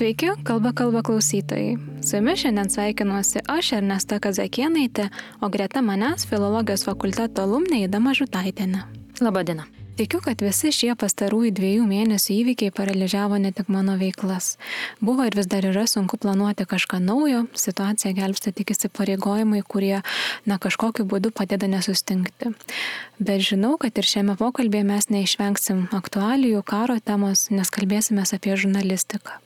Sveiki, kalba kalba klausytojai. Su jumis šiandien sveikinuosi aš Ernesta Kazakienaitė, o greta manęs filologijos fakulteto alumnė Įdama Žutaitinė. Labadiena. Tikiu, kad visi šie pastarųjų dviejų mėnesių įvykiai paralyžiavo ne tik mano veiklas. Buvo ir vis dar yra sunku planuoti kažką naujo, situacija gelbsta tik įsipareigojimai, kurie, na, kažkokiu būdu padeda nesustingti. Bet žinau, kad ir šiame pokalbėje mes neišvengsim aktualijų, karo temos, nes kalbėsime apie žurnalistiką.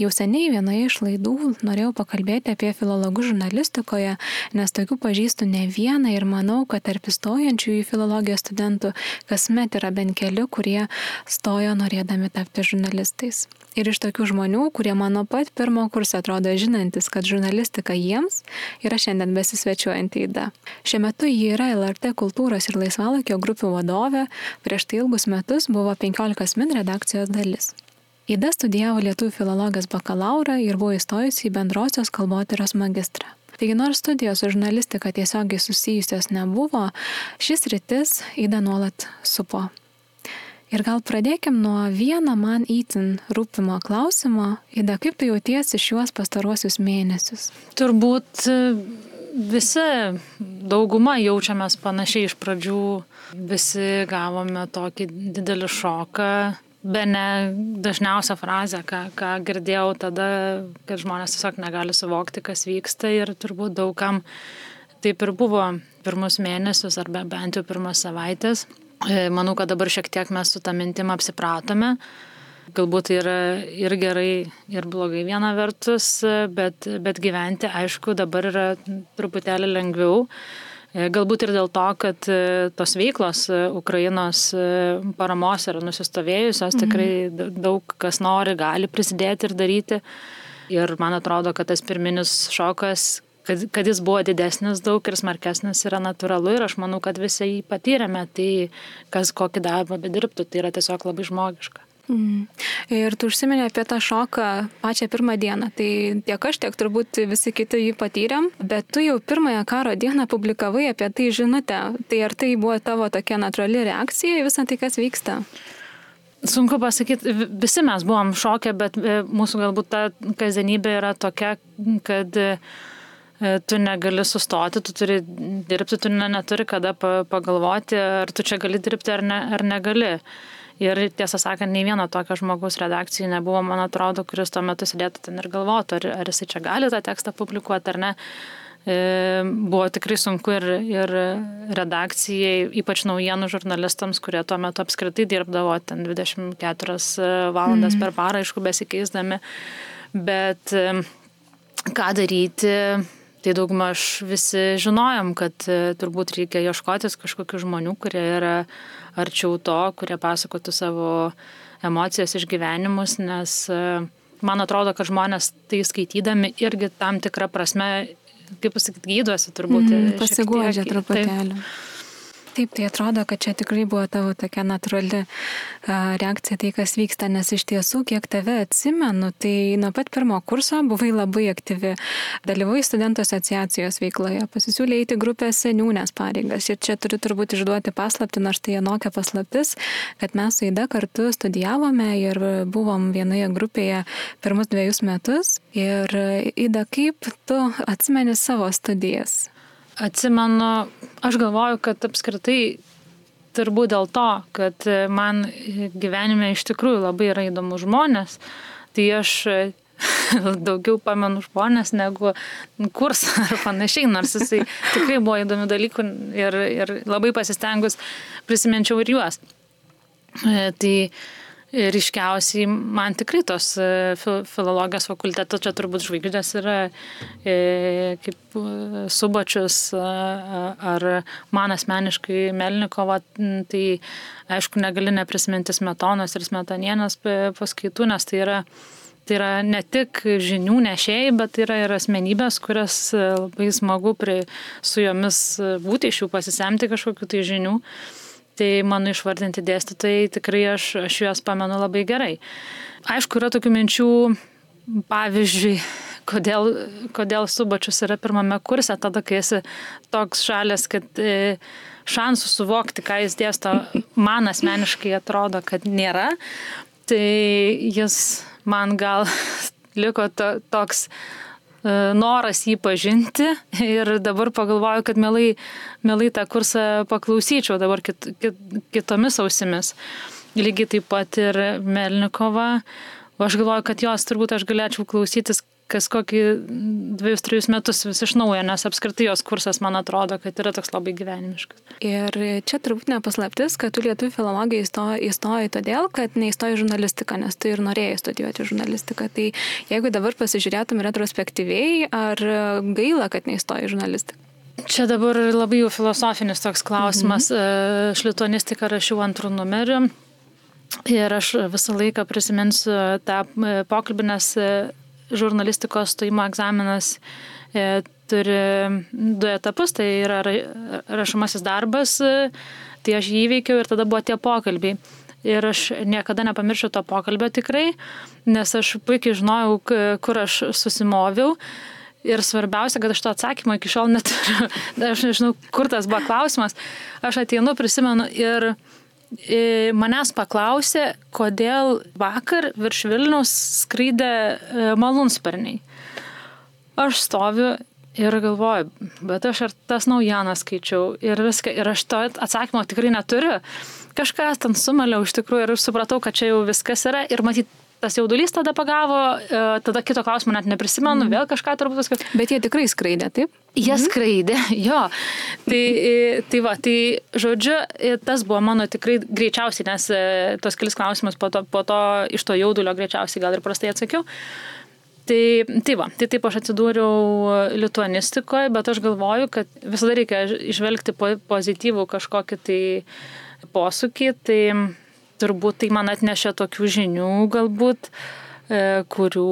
Jau seniai vienoje iš laidų norėjau pakalbėti apie filologų žurnalistikoje, nes tokių pažįstu ne vieną ir manau, kad tarp įstojančių į filologijos studentų kasmet yra bent keli, kurie stojo norėdami tapti žurnalistais. Ir iš tokių žmonių, kurie mano pat pirmo kursą atrodo žinantis, kad žurnalistika jiems yra šiandien besisvečiuojanti įda. Šiuo metu ji yra LRT kultūros ir laisvalakio grupių vadovė, prieš tai ilgus metus buvo 15 min redakcijos dalis. Įda studijavo lietuvių filologijos bakalaurą ir buvo įstojusi į bendrosios kalbotyros magistrą. Taigi nors studijos su žurnalistika tiesiogiai susijusios nebuvo, šis rytis Įda nuolat supo. Ir gal pradėkim nuo vieno man įtin rūpimo klausimo. Ida, kaip tu jautiesi šiuos pastaruosius mėnesius? Turbūt e, visi, dauguma jaučiamės panašiai iš pradžių, visi gavome tokį didelį šoką. Be ne dažniausia frazė, ką, ką girdėjau tada, kad žmonės tiesiog negali suvokti, kas vyksta ir turbūt daugam taip ir buvo pirmus mėnesius arba bent jau pirmas savaitės. E, manau, kad dabar šiek tiek mes su tą mintim apsipratome. Galbūt tai yra ir gerai, ir blogai viena vertus, bet, bet gyventi, aišku, dabar yra truputėlį lengviau. E, galbūt ir dėl to, kad e, tos veiklos Ukrainos paramos yra nusistovėjusios, mhm. tikrai daug kas nori, gali prisidėti ir daryti. Ir man atrodo, kad tas pirminis šokas kad, kad jis buvo didesnis daug ir smarkesnis yra natūralu ir aš manau, kad visi jį patyrėme, tai kas kokį darbą bedirbtų, tai yra tiesiog labai žmogiška. Mm. Ir tu užsiminė apie tą šoką pačią pirmą dieną. Tai tiek aš, tiek turbūt visi kiti jį patyrėm, bet tu jau pirmąją karo dieną publikavai apie tai žinutę. Tai ar tai buvo tavo tokia natūrali reakcija į visą tai, kas vyksta? Sunku pasakyti, visi mes buvom šokę, bet e, mūsų galbūt ta kasdienybė yra tokia, kad E, tu negali sustoti, tu turi dirbti, tu ne, neturi kada pagalvoti, ar tu čia gali dirbti ar, ne, ar negali. Ir tiesą sakant, nei vieno tokio žmogaus redakcijai nebuvo, man atrodo, kuris tuo metu sėdėtų ten ir galvotų, ar, ar jisai čia gali tą tekstą publikuoti ar ne. E, buvo tikrai sunku ir, ir redakcijai, ypač naujienų žurnalistams, kurie tuo metu apskritai dirbdavo ten 24 valandas mm. per parą, aišku, besikeisdami. Bet e, ką daryti, Tai daugmaž visi žinojom, kad e, turbūt reikia ieškotis kažkokių žmonių, kurie yra arčiau to, kurie pasakotų savo emocijas, išgyvenimus, nes e, man atrodo, kad žmonės tai skaitydami irgi tam tikrą prasme, kaip pasakyti, gydosi turbūt. Mm, pasiguodžia truputėlį. Taip. Taip, tai atrodo, kad čia tikrai buvo tavo tokia natūrali reakcija tai, kas vyksta, nes iš tiesų, kiek tave atsimenu, tai nuo pat pirmo kurso buvai labai aktyvi, dalyvai studentų asociacijos veikloje, pasisiūlė įti grupės seniūnės pareigas. Ir čia turiu turbūt išduoti paslapti, nors tai anokia paslaptis, kad mes su Ida kartu studijavome ir buvom vienoje grupėje pirmus dviejus metus. Ir Ida, kaip tu atsimeni savo studijas? Atsimenu, aš galvoju, kad apskritai turbūt dėl to, kad man gyvenime iš tikrųjų labai yra įdomu žmonės, tai aš daugiau pamenu žmonės negu kursą ar panašiai, nors jisai tikrai buvo įdomių dalykų ir, ir labai pasistengus prisiminčiau ir juos. E, tai ryškiausiai man tikrai tos e, filologijos fakulteto, čia turbūt žvaigždės yra e, kaip e, Subačius ar man asmeniškai Melnikova, tai aišku negali neprisiminti Smetonos ir Smetanienės paskaitų, nes tai yra Tai yra ne tik žinių nešėjai, bet tai yra ir asmenybės, kurias labai smagu prie, su jomis būti, iš jų pasisemti kažkokiu tai žinių. Uh, tai mano išvardinti dėstytojai tikrai aš, aš juos pamenu labai gerai. Aišku, yra tokių minčių, pavyzdžiui, kodėl, kodėl subačius yra pirmame kurse, tada, kai esi toks šalės, kad e, šansų suvokti, ką jis dėsto, man asmeniškai atrodo, kad nėra. Tai jis man gal liko to, toks noras jį pažinti ir dabar pagalvoju, kad mielai, mielai tą kursą paklausyčiau dabar kit, kit, kitomis ausimis. Lygiai taip pat ir Melnikova. O aš galvoju, kad jos turbūt aš galėčiau klausytis kas kokį dviejus, trijus metus vis iš naujo, nes apskritai jos kursas, man atrodo, kad yra toks labai gyvenimiškas. Ir čia turbūt nepaslaptis, kad tu lietuvių filologiją įstojai todėl, kad neįstojai žurnalistiką, nes tu ir norėjai studijuoti žurnalistiką. Tai jeigu dabar pasižiūrėtum retrospektyviai, ar gaila, kad neįstojai žurnalistiką? Čia dabar labai jau filosofinis toks klausimas. Mhm. Aš lituanistiką rašiau antrų numerių. Ir aš visą laiką prisiminsiu tą pokalbį, nes žurnalistikos stojimo egzaminas e, turi du etapus, tai yra rašomasis darbas, e, tai aš jį įveikiau ir tada buvo tie pokalbiai. Ir aš niekada nepamiršiu to pokalbio tikrai, nes aš puikiai žinojau, kur aš susimoviau. Ir svarbiausia, kad aš to atsakymo iki šiol neturiu. Aš nežinau, kur tas buvo klausimas. Aš ateinu, prisimenu ir manęs paklausė, kodėl vakar virš Vilnius skraidė e, malūnsparniai. Aš stoviu ir galvoju, bet aš ar tas naujienas skaičiau ir viską, ir aš to atsakymo tikrai neturiu. Kažkas ten sumaliau iš tikrųjų ir supratau, kad čia jau viskas yra ir matyt, tas jaudulys tada pagavo, e, tada kito klausimo net neprisimenu, mm. vėl kažką turbūt viskas. Bet jie tikrai skraidė, taip? Jie mm. skraidė, jo. Tai, e, tai va, tai žodžiu, e, tas buvo mano tikrai greičiausiai, nes tos kelis klausimus po to, po to iš to jaudulio greičiausiai gal ir prastai atsakiau. Tai, tai va, tai taip aš atsidūriau lituanistikoje, bet aš galvoju, kad visada reikia išvelgti pozityvų kažkokį tai posūkį. Tai turbūt tai man atnešė tokių žinių galbūt, e, kurių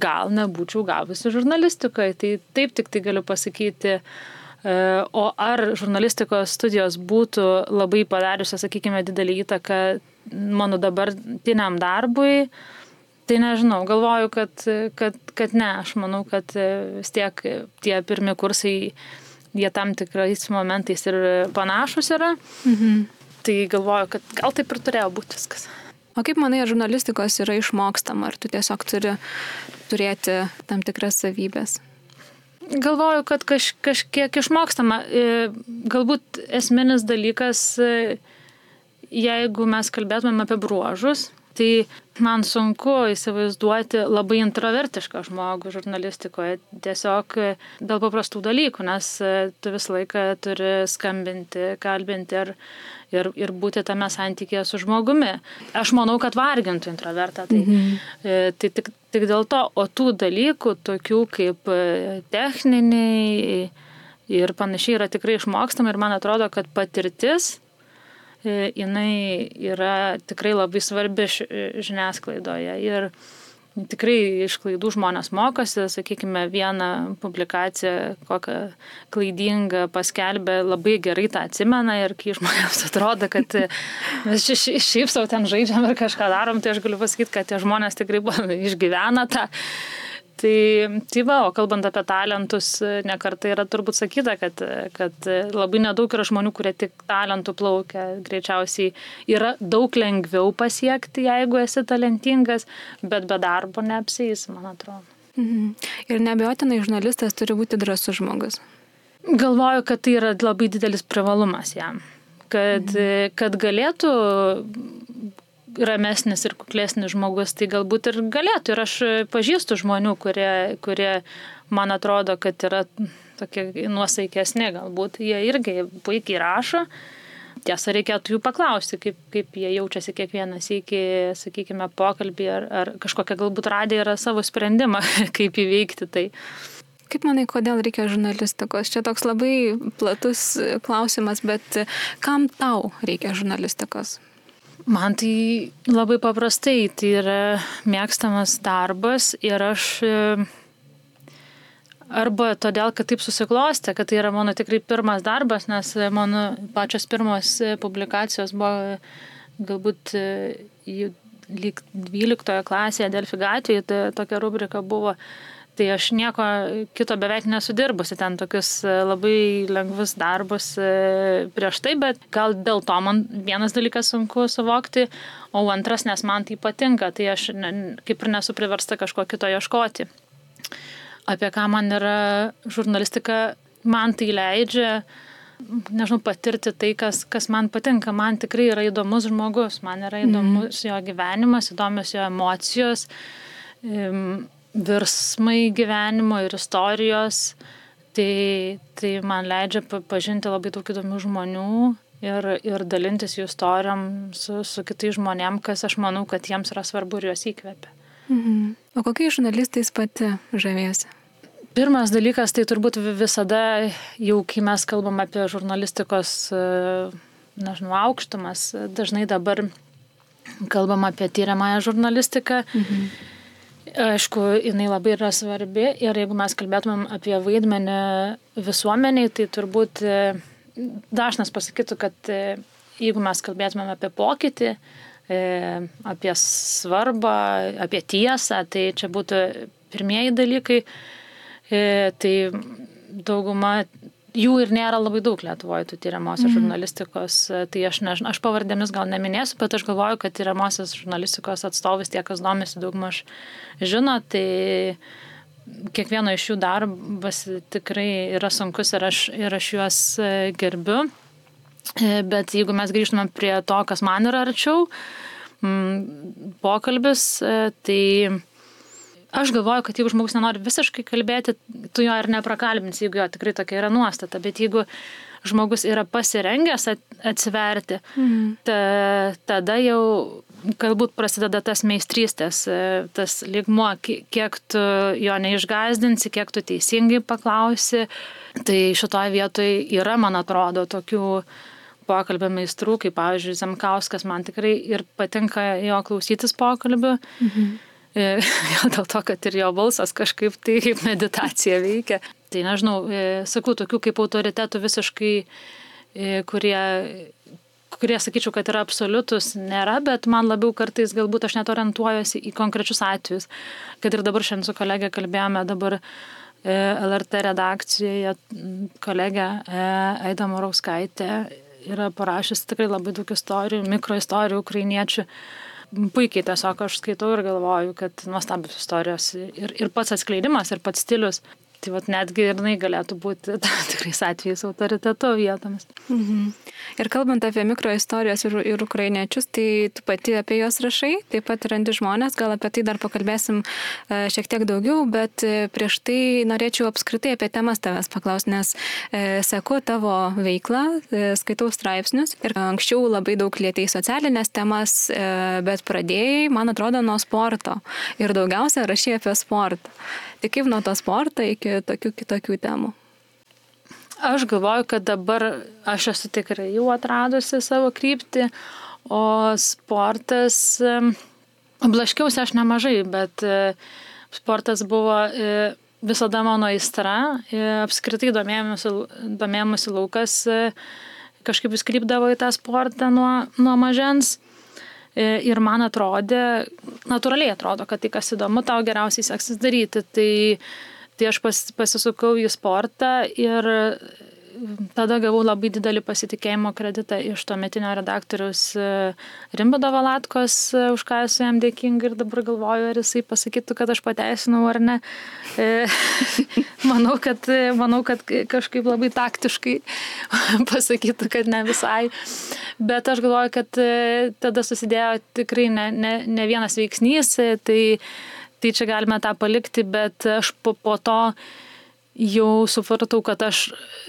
gal nebūčiau gavusi žurnalistikoje. Tai taip tik tai galiu pasakyti. E, o ar žurnalistikos studijos būtų labai padariusios, sakykime, didelį įtaką mano dabartiniam darbui, tai nežinau, galvoju, kad, kad, kad ne, aš manau, kad vis tiek tie pirmie kursai, jie tam tikrais momentais ir panašus yra. Mhm tai galvoju, kad gal taip ir turėjo būti viskas. O kaip manai, ar žurnalistikos yra išmokstama, ar tu tiesiog turi turėti tam tikras savybės? Galvoju, kad kaž, kažkiek išmokstama. E, galbūt esminis dalykas, e, jeigu mes kalbėtumėm apie bruožus, tai man sunku įsivaizduoti labai introvertišką žmogų žurnalistikoje. Tiesiog dėl paprastų dalykų, nes tu visą laiką turi skambinti, kalbinti ir, ir, ir būti tame santykėje su žmogumi. Aš manau, kad vargintų introvertą. Tai, mhm. tai tik, tik dėl to, o tų dalykų, tokių kaip techniniai ir panašiai, yra tikrai išmokstama ir man atrodo, kad patirtis E, jinai yra tikrai labai svarbi žiniasklaidoje. Ir tikrai iš klaidų žmonės mokosi, sakykime, vieną publikaciją, kokią klaidingą paskelbė, labai gerai tą atsimena ir kai žmonėms atrodo, kad mes šiaip savo ten žaidžiam ir kažką darom, tai aš galiu pasakyti, kad tie žmonės tikrai išgyvena tą Tai, tai va, o kalbant apie talentus, nekartai yra turbūt sakyta, kad, kad labai nedaug yra žmonių, kurie tik talentų plaukia. Greičiausiai yra daug lengviau pasiekti, jeigu esi talentingas, bet be darbo neapsės, man atrodo. Mhm. Ir nebejotinai žurnalistas turi būti drasus žmogus. Galvoju, kad tai yra labai didelis privalumas jam. Kad, mhm. kad galėtų ramesnis ir kuklesnis žmogus, tai galbūt ir galėtų. Ir aš pažįstu žmonių, kurie, kurie man atrodo, kad yra tokie nuosaikesni, galbūt jie irgi puikiai rašo. Tiesa, reikėtų jų paklausti, kaip, kaip jie jaučiasi kiekvienas iki, sakykime, pokalbį ar, ar kažkokia galbūt radė yra savo sprendimą, kaip įveikti tai. Kaip manai, kodėl reikia žurnalistikos? Čia toks labai platus klausimas, bet kam tau reikia žurnalistikos? Man tai labai paprastai, tai yra mėgstamas darbas ir aš e, arba todėl, kad taip susiklostė, kad tai yra mano tikrai pirmas darbas, nes mano pačios pirmos publikacijos buvo galbūt e, lyg 12 klasėje Delfi gatvėje, tai tokia rubrika buvo Tai aš nieko kito beveik nesudirbusi, ten tokius e, labai lengvus darbus e, prieš tai, bet gal dėl to man vienas dalykas sunku suvokti, o antras, nes man tai patinka, tai aš ne, kaip ir nesu priversta kažko kito ieškoti. Apie ką man yra žurnalistika, man tai leidžia, nežinau, patirti tai, kas, kas man patinka. Man tikrai yra įdomus žmogus, man yra įdomus mm. jo gyvenimas, įdomios jo emocijos virsmai gyvenimo ir istorijos. Tai, tai man leidžia pažinti labai daug įdomių žmonių ir, ir dalintis jų istorijom su, su kitais žmonėm, kas aš manau, kad jiems yra svarbu ir juos įkvepia. Mhm. O kokiais žurnalistais pati žavėsi? Pirmas dalykas, tai turbūt visada, jau kai mes kalbam apie žurnalistikos, nežinau, aukštumas, dažnai dabar kalbam apie tyriamąją žurnalistiką. Mhm Aišku, jinai labai yra svarbi ir jeigu mes kalbėtumėm apie vaidmenį visuomeniai, tai turbūt e, dažnas pasakytų, kad e, jeigu mes kalbėtumėm apie pokytį, e, apie svarbą, apie tiesą, tai čia būtų pirmieji dalykai. Tai dauguma jų ir nėra labai daug Lietuvoje, tų tyriamosios mm. žurnalistikos. Tai aš, nežinau, aš pavardėmis gal neminėsiu, bet aš galvoju, kad tyriamosios žurnalistikos atstovais tie, kas domisi daugmaž žino, tai kiekvieno iš jų darbas tikrai yra sunkus ir aš, ir aš juos e, gerbiu. E, bet jeigu mes grįžtume prie to, kas man yra arčiau, pokalbis, e, tai Aš galvoju, kad jeigu žmogus nenori visiškai kalbėti, tu jo ir neprakalbinsi, jeigu jo tikrai tokia yra nuostata, bet jeigu žmogus yra pasirengęs atsiverti, mhm. ta, tada jau galbūt prasideda tas meistrystės, e, tas ligmuo, kiek tu jo neišgazdinsi, kiek tu teisingai paklausi. Tai šitoje vietoje yra, man atrodo, tokių pokalbio meistrų, kaip pavyzdžiui Zemkauskas, man tikrai ir patinka jo klausytis pokalbių. Mhm E, gal dėl to, kad ir jo balsas kažkaip tai kaip meditacija veikia. Tai nežinau, e, sakau, tokių kaip autoritetų visiškai, e, kurie kurie sakyčiau, kad yra absoliutus, nėra, bet man labiau kartais galbūt aš net orientuojuosi į konkrečius atvejus. Kad ir dabar šiandien su kolegė kalbėjome, dabar LRT redakcijoje kolegė Aida Morauskaitė yra parašęs tikrai labai daug istorijų, mikroistorijų ukrainiečių puikiai tiesiog aš skaitau ir galvoju, kad nuostabios istorijos ir, ir pats atskleidimas, ir pats stilius. Tai vat netgi ir jinai galėtų būti tikrais atvejais autoriteto vietomis. Mhm. Ir kalbant apie mikroistorijos ir, ir ukrainiečius, tai tu pati apie juos rašai, taip pat randi žmonės, gal apie tai dar pakalbėsim e, šiek tiek daugiau, bet e, prieš tai norėčiau apskritai apie temas tavęs paklausti, nes e, seku tavo veiklą, skaitau straipsnius ir anksčiau labai daug lietėjai socialinės temas, bet pradėjai, man atrodo, nuo sporto ir daugiausia rašai apie sportą. Tai kaip nuo to sporto iki tokių kitokių temų? Aš galvoju, kad dabar aš esu tikrai jau atradusi savo kryptį, o sportas, blaškiausi aš nemažai, bet e, sportas buvo e, visada mano aistra, e, apskritai domėjimusi laukas, kažkaip vis krypdavo į tą sportą nuo, nuo mažens. E, ir man atrodė, natūraliai atrodo, kad tai, kas įdomu, tau geriausiai seksis daryti. Tai, tai aš pas, pasisukau į sportą ir tada gavau labai didelį pasitikėjimo kreditą iš tuometinio redaktoriaus e, Rimbodo Valatkos, e, už ką esu jam dėkinga ir dabar galvoju, ar jisai pasakytų, kad aš pateisinau ar ne. manau, kad, manau, kad kažkaip labai taktiškai pasakytų, kad ne visai. Bet aš galvoju, kad e, tada susidėjo tikrai ne, ne, ne vienas veiksnys, tai, tai čia galime tą palikti, bet aš po, po to jau supratau, kad aš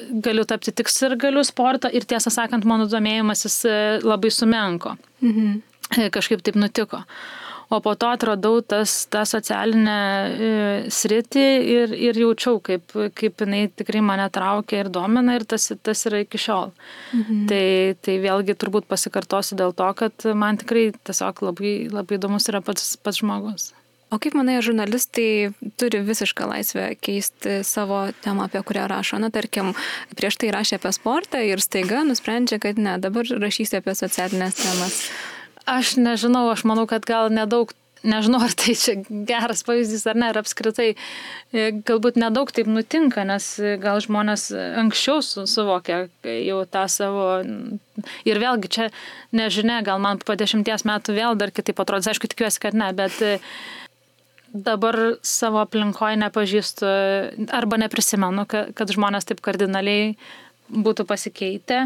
galiu tapti tik ir galiu sportą ir tiesą sakant, mano domėjimasis e, labai sumenko. Mhm. E, kažkaip taip nutiko. O po to atradau tas, tą socialinę e, sritį ir, ir jaučiau, kaip, kaip jinai tikrai mane traukia ir domina ir tas, tas yra iki šiol. Mhm. Tai, tai vėlgi turbūt pasikartosiu dėl to, kad man tikrai tiesiog labai, labai įdomus yra pats, pats žmogus. O kaip manai, žurnalistai turi visišką laisvę keisti savo temą, apie kurią rašo? Na, tarkim, prieš tai rašė apie sportą ir staiga nusprendžia, kad ne, dabar rašysi apie socialinės temas. Aš nežinau, aš manau, kad gal nedaug nežinau, ar tai čia geras pavyzdys ar ne, ar apskritai e, galbūt nedaug taip nutinka, nes gal žmonės anksčiau suvokia jau tą savo ir vėlgi čia nežinia, gal man po dešimties metų vėl dar kitaip atrodys, aišku, tikiuosi, kad ne, bet e, dabar savo aplinkoje nepažįstu arba neprisimenu, kad žmonės taip kardinaliai būtų pasikeitę.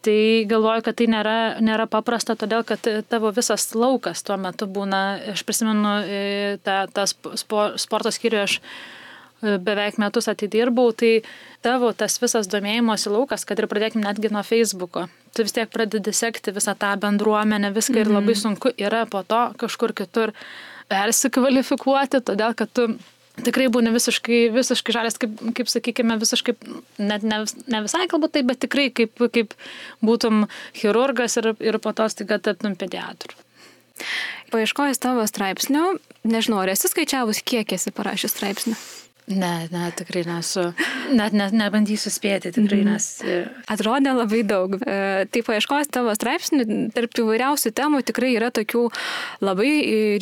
Tai galvoju, kad tai nėra, nėra paprasta, todėl kad tavo visas laukas tuo metu būna, aš prisimenu e, tą, tą sporto skyrių, aš e, beveik metus atidirbau, tai tavo tas visas domėjimosi laukas, kad ir pradėkime netgi nuo Facebook'o, tu vis tiek pradedi sekti visą tą bendruomenę, viską mm -hmm. ir labai mhm. sunku yra po to kažkur kitur persikvalifikuoti, todėl kad tu tikrai būni visiškai, visiškai žalės, kaip, kaip sakykime, visiškai, net ne, ne visai galbūt taip, bet tikrai kaip, kaip būtum chirurgas ir, ir po to staiga taptum pediatru. Paieškojus tavo straipsnio, nežinau, ar esi skaičiavus, kiek esi parašęs straipsnio? Ne, ne, tikrai nesu. Net ne, nebandysiu spėti, tikrai mhm. nes. E, Atrodė labai daug. E, tai paieškos tavo straipsnių, tarp įvairiausių temų tikrai yra tokių labai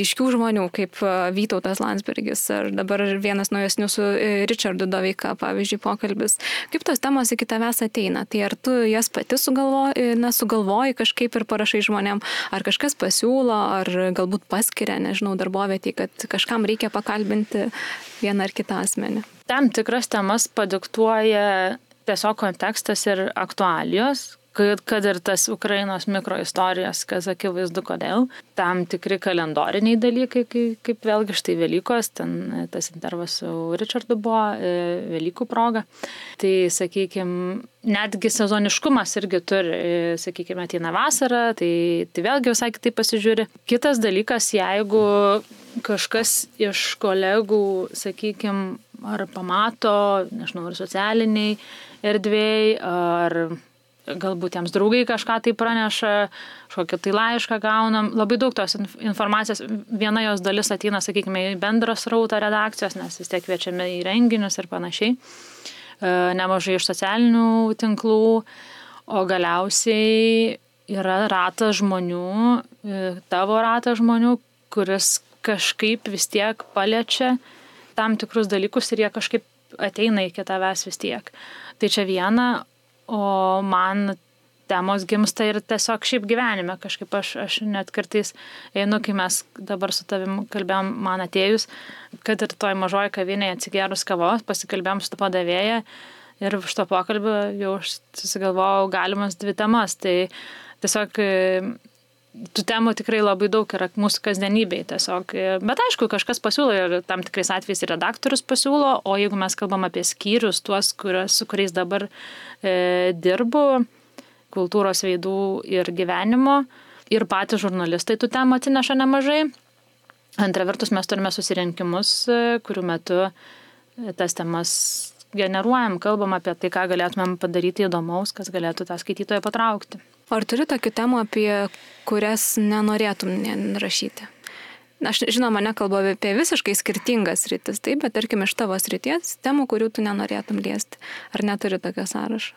ryškių žmonių, kaip e, Vytautas Landsbergis ar dabar vienas naujesnių su Richardu Doveika, pavyzdžiui, pokalbis. Kaip tos temos iki tavęs ateina? Tai ar tu jas pati sugalvoji, na, sugalvoji kažkaip ir parašai žmonėm, ar kažkas pasiūlo, ar galbūt paskiria, nežinau, darbovietį, kad kažkam reikia pakalbinti vieną ar kitą asmenį. Tam tikras temas padiktuoja tiesiog kontekstas ir aktualijos, kad, kad ir tas Ukrainos mikroistorijos, kas akivaizdu kodėl, tam tikri kalendoriniai dalykai, kaip, kaip vėlgi štai Velykos, ten tas intervas su Richardu buvo e, Velykų proga. Tai, sakykime, netgi sezoniškumas irgi turi, e, sakykime, ateina vasara, tai, tai vėlgi visai kitaip pasižiūri. Kitas dalykas, jeigu kažkas iš kolegų, sakykime, ar pamato, nežinau, ar socialiniai erdvėjai, ar galbūt jiems draugai kažką tai praneša, kažkokią tai laišką gaunam. Labai daug tos informacijos, viena jos dalis ateina, sakykime, į bendrą srautą redakcijos, nes vis tiek kviečiame į renginius ir panašiai. E, nemažai iš socialinių tinklų, o galiausiai yra ratas žmonių, e, tavo ratas žmonių, kuris kažkaip vis tiek paliečia tam tikrus dalykus ir jie kažkaip ateina iki tavęs vis tiek. Tai čia viena, o man temos gimsta ir tiesiog šiaip gyvenime kažkaip aš, aš net kartais einu, kai mes dabar su tavim kalbėjom man atėjus, kad ir toj mažoji kavinėje atsigerus kavos, pasikalbėjom su to padavėja ir už to pokalbio jau susigalvojau galimas dvi temas. Tai tiesiog tų temų tikrai labai daug yra mūsų kasdienybėje tiesiog. Bet aišku, kažkas pasiūlo ir tam tikrais atvejais redaktorius pasiūlo, o jeigu mes kalbam apie skyrius, tuos, kurios, su kuriais dabar e, dirbu, kultūros veidų ir gyvenimo, ir patys žurnalistai tų temų atsineša nemažai. Antra vertus, mes turime susirinkimus, e, kurių metu e, tas temas generuojam, kalbam apie tai, ką galėtumėm padaryti įdomaus, kas galėtų tą skaitytoją patraukti. Ar turi tokių temų, apie kurias nenorėtum rašyti? Aš žinoma, nekalbu apie visiškai skirtingas rytis, taip, bet tarkim iš tavo srities temų, kurių tu nenorėtum liesti. Ar neturi tokio sąrašo?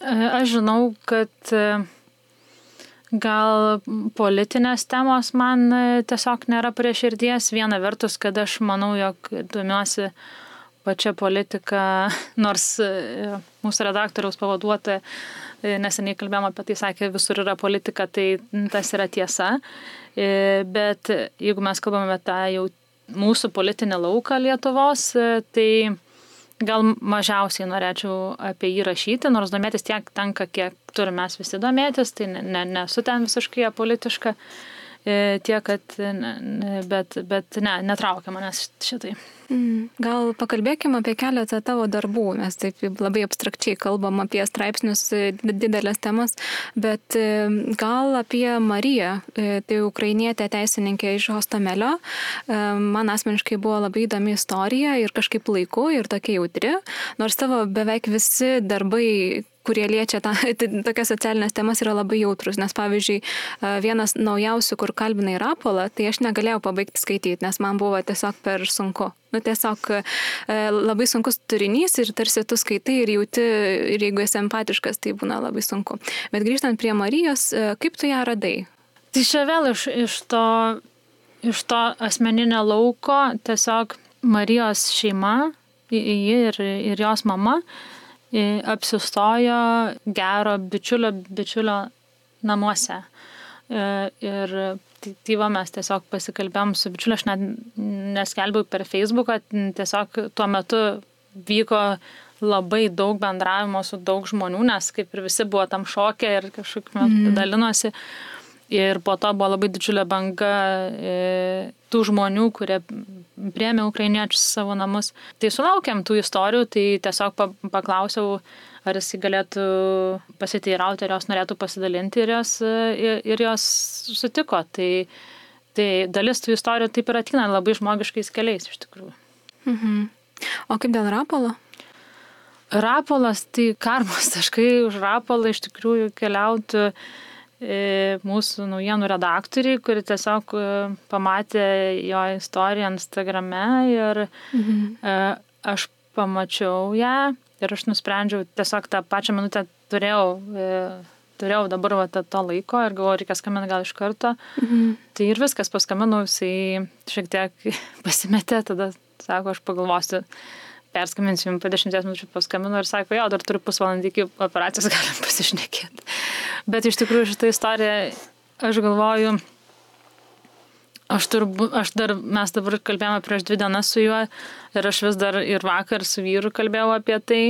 E, aš žinau, kad e, gal politinės temos man e, tiesiog nėra prie širdies. Viena vertus, kad aš manau, jog domiuosi pačia politika, nors mūsų redaktoriaus pavaduotoja neseniai kalbėjom apie tai, sakė, visur yra politika, tai tas yra tiesa. E, bet jeigu mes kalbame apie tą jau mūsų politinį lauką Lietuvos, e, tai gal mažiausiai norėčiau apie jį rašyti, nors domėtis tiek tenka, kiek turime mes visi domėtis, tai nesu ne, ne ten visiškai apolitiška, tiek, kad, bet, bet ne, netraukia manęs šitai. Mm. Gal pakalbėkime apie keletą tavo darbų, mes taip labai abstrakčiai kalbam apie straipsnius, e, didelės temas, bet e, gal apie Mariją, e, tai ukrainietė teisininkė iš Hostamelio. Man asmeniškai buvo labai įdomi istorija ir kažkaip laiku ir tokia jautri, nors tavo beveik visi darbai kurie liečia tą, tokias socialinės temas yra labai jautrus, nes pavyzdžiui, vienas naujausių, kur kalbinai Rapolą, tai aš negalėjau pabaigti skaityti, nes man buvo tiesiog per sunku. Nu, tiesiog labai sunkus turinys ir tarsi tu skaitai ir jauti, ir jeigu esi empatiškas, tai būna labai sunku. Bet grįžtant prie Marijos, kaip tu ją radai? Tai čia vėl iš, iš to iš to asmeninio lauko tiesiog Marijos šeima, ji ir, ir jos mama apsistojo gero bičiulio bičiulio namuose. E, ir tai, tai va mes tiesiog pasikalbėjom su bičiuliu, aš net neskelbiau per Facebooką, tiesiog tuo metu vyko labai daug bendravimo su daug žmonių, nes kaip ir visi buvo tam šokė ir kažkaip mm. dalinosi. Ir po to buvo labai didžiulė banga e, tų žmonių, kurie priemė ukrainiečius savo namus. Tai sulaukėm tų istorijų, tai tiesiog paklausiau, ar jis galėtų pasiteirauti, ar jos norėtų pasidalinti ir jos, ir, ir jos sutiko. Tai, tai dalis tų istorijų taip ir atina labai žmogiškais keliais iš tikrųjų. Mhm. O kaip dėl rapolo? Rapolas, tai karmos taškai už rapolą iš tikrųjų keliautų mūsų naujienų redaktoriai, kuri tiesiog e, pamatė jo istoriją Instagrame ir mhm. E, aš pamačiau ją ir aš nusprendžiau tiesiog tą pačią minutę turėjau, turėjau dabar va, to, laiko ir galvoju, reikia skambinti gal iš karto. Mhm. Tai ir viskas paskambinau, jisai šiek tiek pasimetė, tada sako, aš pagalvosiu perskambinsiu jums po dešimties minučių paskambinu ir sako, jo, dar turiu pusvalandį iki operacijos, galim pasišnekėti. Bet iš tikrųjų šitą istoriją, aš galvoju, aš, turbu, aš dar, mes dabar kalbėjome prieš dvi dienas su juo ir aš vis dar ir vakar su vyru kalbėjau apie tai.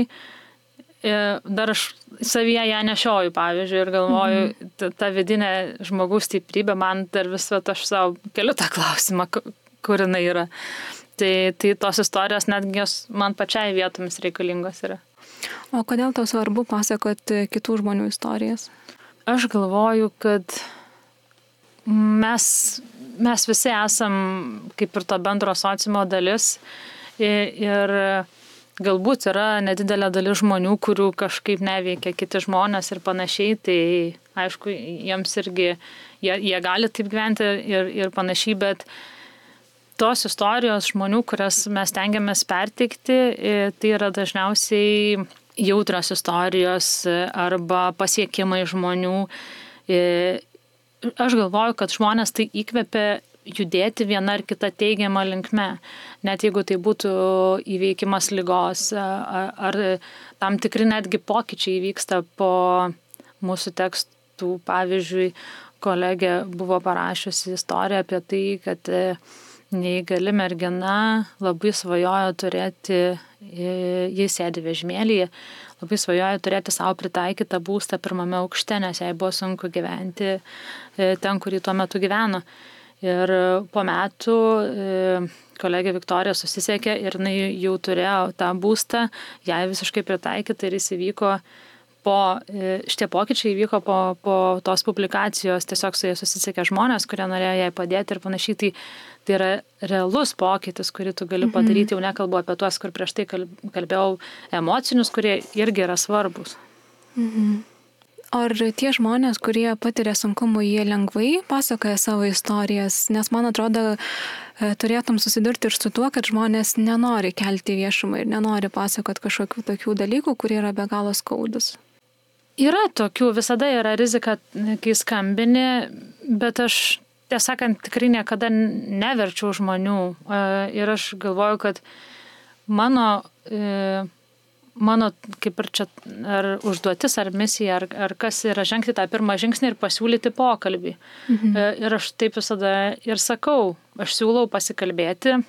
Dar aš savyje ją nešioju, pavyzdžiui, ir galvoju, mhm. ta, ta vidinė žmogaus stiprybė, man dar visą aš savo keliu tą klausimą, kur jinai yra. Tai, tai tos istorijos netgi man pačiai vietomis reikalingos yra. O kodėl tau svarbu pasakoti kitų žmonių istorijas? Aš galvoju, kad mes, mes visi esam kaip ir to bendro sociumo dalis. Ir, ir galbūt yra nedidelė dalis žmonių, kurių kažkaip neveikia kiti žmonės ir panašiai, tai aišku, jiems irgi, jie, jie gali taip gyventi ir, ir panašiai, bet tos istorijos žmonių, kurias mes tengiamės pertikti, tai yra dažniausiai jautrios istorijos arba pasiekimai žmonių. Aš galvoju, kad žmonės tai įkvepia judėti viena ar kita teigiama linkme, net jeigu tai būtų įveikimas lygos ar tam tikri netgi pokyčiai vyksta po mūsų tekstų. Pavyzdžiui, kolegė buvo parašiusi istoriją apie tai, kad neįgali mergina labai svajojo turėti, jis sėdi vežimėlyje, labai svajojo turėti savo pritaikytą būstą pirmame aukšte, nes jai buvo sunku gyventi ten, kur jį tuo metu gyveno. Ir po metų kolegė Viktorija susisiekė ir jinai jau turėjo tą būstą, jai visiškai pritaikyta ir jis įvyko po, e, šitie pokyčiai įvyko po, po tos publikacijos, tiesiog su jais susisiekė žmonės, kurie norėjo jai padėti ir panašiai. Tai Tai yra realus pokytis, kurį tu gali mhm. padaryti, jau nekalbu apie tuos, kur prieš tai kalbėjau, emocinius, kurie irgi yra svarbus. Mhm. Ar tie žmonės, kurie patiria sunkumų, jie lengvai pasakoja savo istorijas? Nes man atrodo, e, turėtum susidurti ir su tuo, kad žmonės nenori kelti viešumą ir nenori pasakoti kažkokių tokių dalykų, kurie yra be galo skaudus. Yra tokių, visada yra rizika, kai skambini, bet aš tiesą sakant, tikrai niekada neverčiau žmonių. Ir aš galvoju, kad mano, e, mano kaip ir čia, ar užduotis, ar misija, ar, ar kas yra žengti tą pirmą žingsnį ir pasiūlyti pokalbį. Mhm. E, ir aš taip visada ir sakau, aš siūlau pasikalbėti.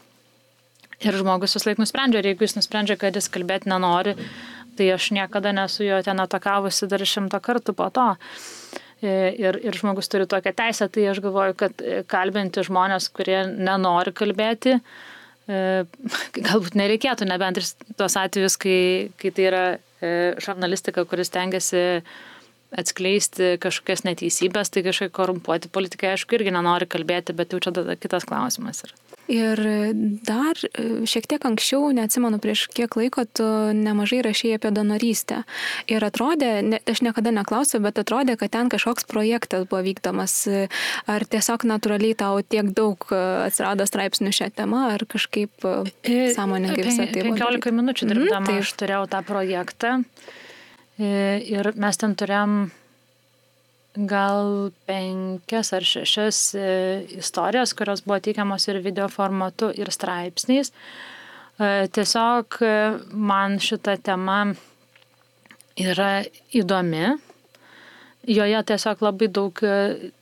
Ir žmogus vis laik nusprendžia, ir jeigu jis nusprendžia, kad jis kalbėti nenori, tai aš niekada nesu jo ten atakavusi dar šimtą kartų po to. E, ir, ir žmogus turi tokią teisę, tai aš galvoju, kad e, kalbinti žmonės, kurie nenori kalbėti, e, galbūt nereikėtų, nebent ir tuos atvejus, kai, kai tai yra žurnalistika, kuris tengiasi atskleisti kažkokias neteisybės, tai kažkaip korumpuoti politikai, aišku, irgi nenori kalbėti, bet jau čia tada kitas klausimas yra. Ir dar šiek tiek anksčiau, neatsimenu prieš kiek laiko, tu nemažai rašėjai apie donorystę. Ir atrodė, ne, aš niekada neklausiau, bet atrodė, kad ten kažkoks projektas buvo vykdomas. Ar tiesiog natūraliai tau tiek daug atsirado straipsnių šią temą, ar kažkaip e, sąmoningai visą tai? 15 minučių dirbdama mm, tai... aš turėjau tą projektą. E, ir mes ten turėjom gal penkias ar šešias e, istorijas, kurios buvo teikiamos ir video formatu, ir straipsniais. E, tiesiog e, man šita tema yra įdomi. Joje tiesiog labai daug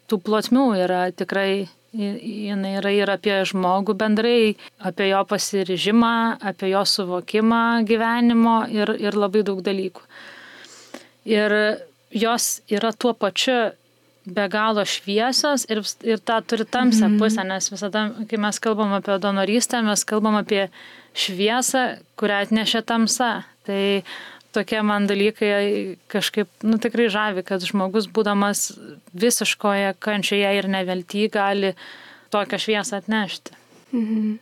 tų plotmių yra tikrai jinai yra ir apie žmogų bendrai, apie jo pasiryžimą, apie jo suvokimą gyvenimo ir, ir labai daug dalykų. Ir jos yra tuo pačiu be galo šviesios ir, ir tą turi tamsią mhm. pusę, nes visada, kai mes kalbam apie donorystę, mes kalbam apie šviesą, kurią atnešė tamsa. Tai tokie man dalykai kažkaip, nu tikrai žavi, kad žmogus būdamas visiškoje kančioje ir nevelty gali tokią šviesą atnešti. Mhm.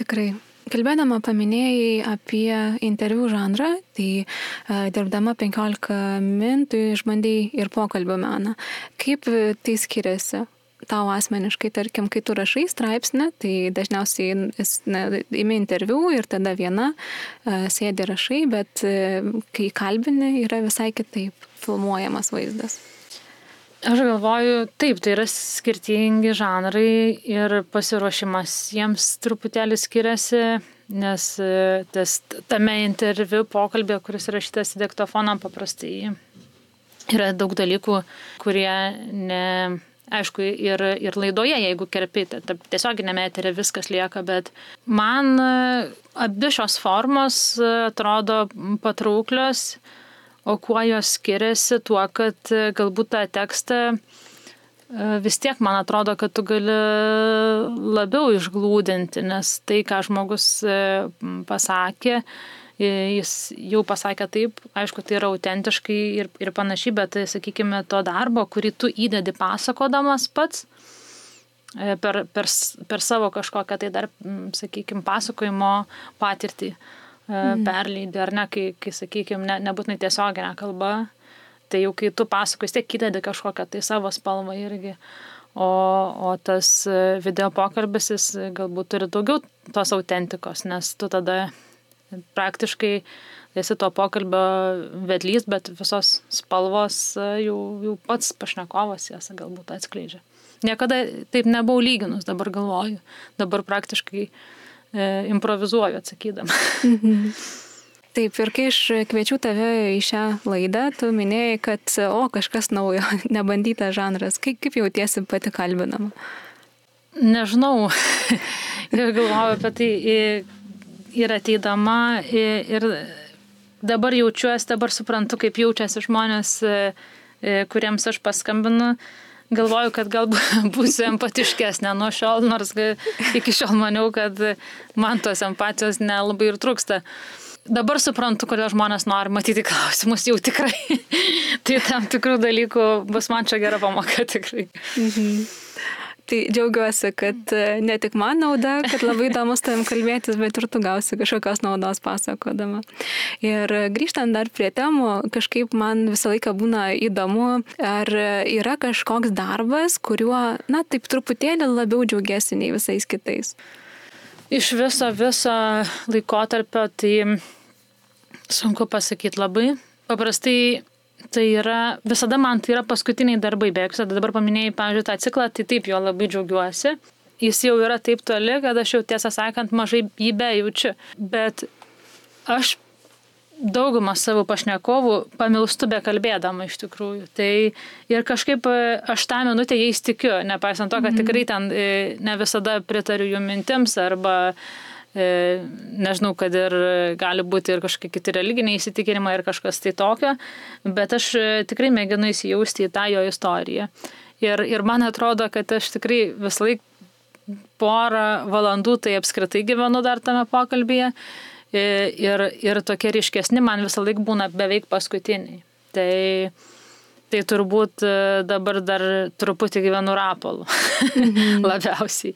Tikrai. Kalbėdama paminėjai apie interviu žanrą, tai uh, dirbdama 15 min, tu išbandėjai ir pokalbio meną. Kaip tai skiriasi? Tau asmeniškai, tarkim, kai tu rašai straipsnį, tai dažniausiai ne, imi interviu ir tada viena uh, sėdi rašai, bet uh, kai kalbini yra visai kitaip filmuojamas vaizdas. Aš galvoju, taip, tai yra skirtingi žanrai ir pasiruošimas jiems truputėlį skiriasi, nes e, tas, tame interviu pokalbė, kuris rašytas į diktofoną, paprastai yra daug dalykų, kurie ne, aišku, ir, ir laidoje, jeigu kerpite, tiesioginėme eterė viskas lieka, bet man e, abi šios formos e, atrodo patrauklios O kuo jos skiriasi tuo, kad e, galbūt tą tekstą e, vis tiek man atrodo, kad tu gali labiau išglūdinti, nes tai, ką žmogus e, pasakė, jis jau pasakė taip, aišku, tai yra autentiškai ir, ir panašiai, bet, sakykime, to darbo, kurį tu įdedi pasakodamas pats per, per, per savo kažkokią tai dar, sakykime, pasakojimo patirtį mm. Perleidi, ar ne, kai, kai sakykime, ne, nebūtinai tiesioginė kalba, tai jau kai tu pasakoji, tiek įdedi kažkokią tai savo spalvą irgi. O, o tas e, video pokalbis jis galbūt turi daugiau tos autentikos, nes tu tada praktiškai esi to pokalbio vedlys, bet visos spalvos e, jau, jau pats pašnekovas jas galbūt atskleidžia. Niekada taip nebuvau lyginus, dabar galvoju. Dabar praktiškai uh, E, improvizuoju atsakydama. Mhm. Taip, ir kai aš kviečiu tave į šią laidą, tu minėjai, kad, o, kažkas naujo, nebandytas žanras. Kaip, kaip jautiesi pati kalbinama? Nežinau, ir galvoju apie tai ir ateidama ir dabar jaučiuosi, dabar suprantu, kaip jaučiasi žmonės, e, e, kuriems aš paskambinu galvoju, kad galbūt būsiu empatiškesnė nuo šiol, nors iki šiol maniau, kad man tos empatijos nelabai ir trūksta. Dabar suprantu, kodėl žmonės nori matyti klausimus jau tikrai. tai tam tikrų dalykų bus man čia gera pamoka tikrai. Mhm. Tai džiaugiuosi, kad e, ne tik man nauda, kad labai įdomu su tavim kalbėtis, bet ir tu gausi kažkokios naudos pasakodama. Ir grįžtant dar prie temų, kažkaip man visą laiką būna įdomu, ar yra kažkoks darbas, kuriuo, na, taip truputėlį labiau džiaugiasi nei visais kitais. Iš viso, viso laikotarpio tai sunku pasakyti labai. Paprastai tai yra, visada man tai yra paskutiniai darbai, beveik visada dabar paminėjai, pavyzdžiui, tą ciklą, tai taip jo labai džiaugiuosi. Jis jau yra taip toli, kad aš jau tiesą sakant mažai jį bejaučiu. Bet aš daugumą savo pašnekovų pamilstu be kalbėdama iš tikrųjų. Tai ir kažkaip e, aš tą minutę jais tikiu, nepaisant to, kad mhm. tikrai ten e, ne visada pritariu jų mintims arba E, nežinau, kad ir gali būti ir kažkokie kiti religiniai įsitikinimai ir kažkas tai tokio, bet aš e, tikrai mėginu įsijausti į tą jo istoriją. Ir, ir man atrodo, kad aš tikrai vis laik porą valandų tai apskritai gyvenu dar tame pokalbėje e, ir, ir tokie ryškesni man visą laiką būna beveik paskutiniai. Tai, tai turbūt dabar dar truputį gyvenu rapolų mhm. labiausiai.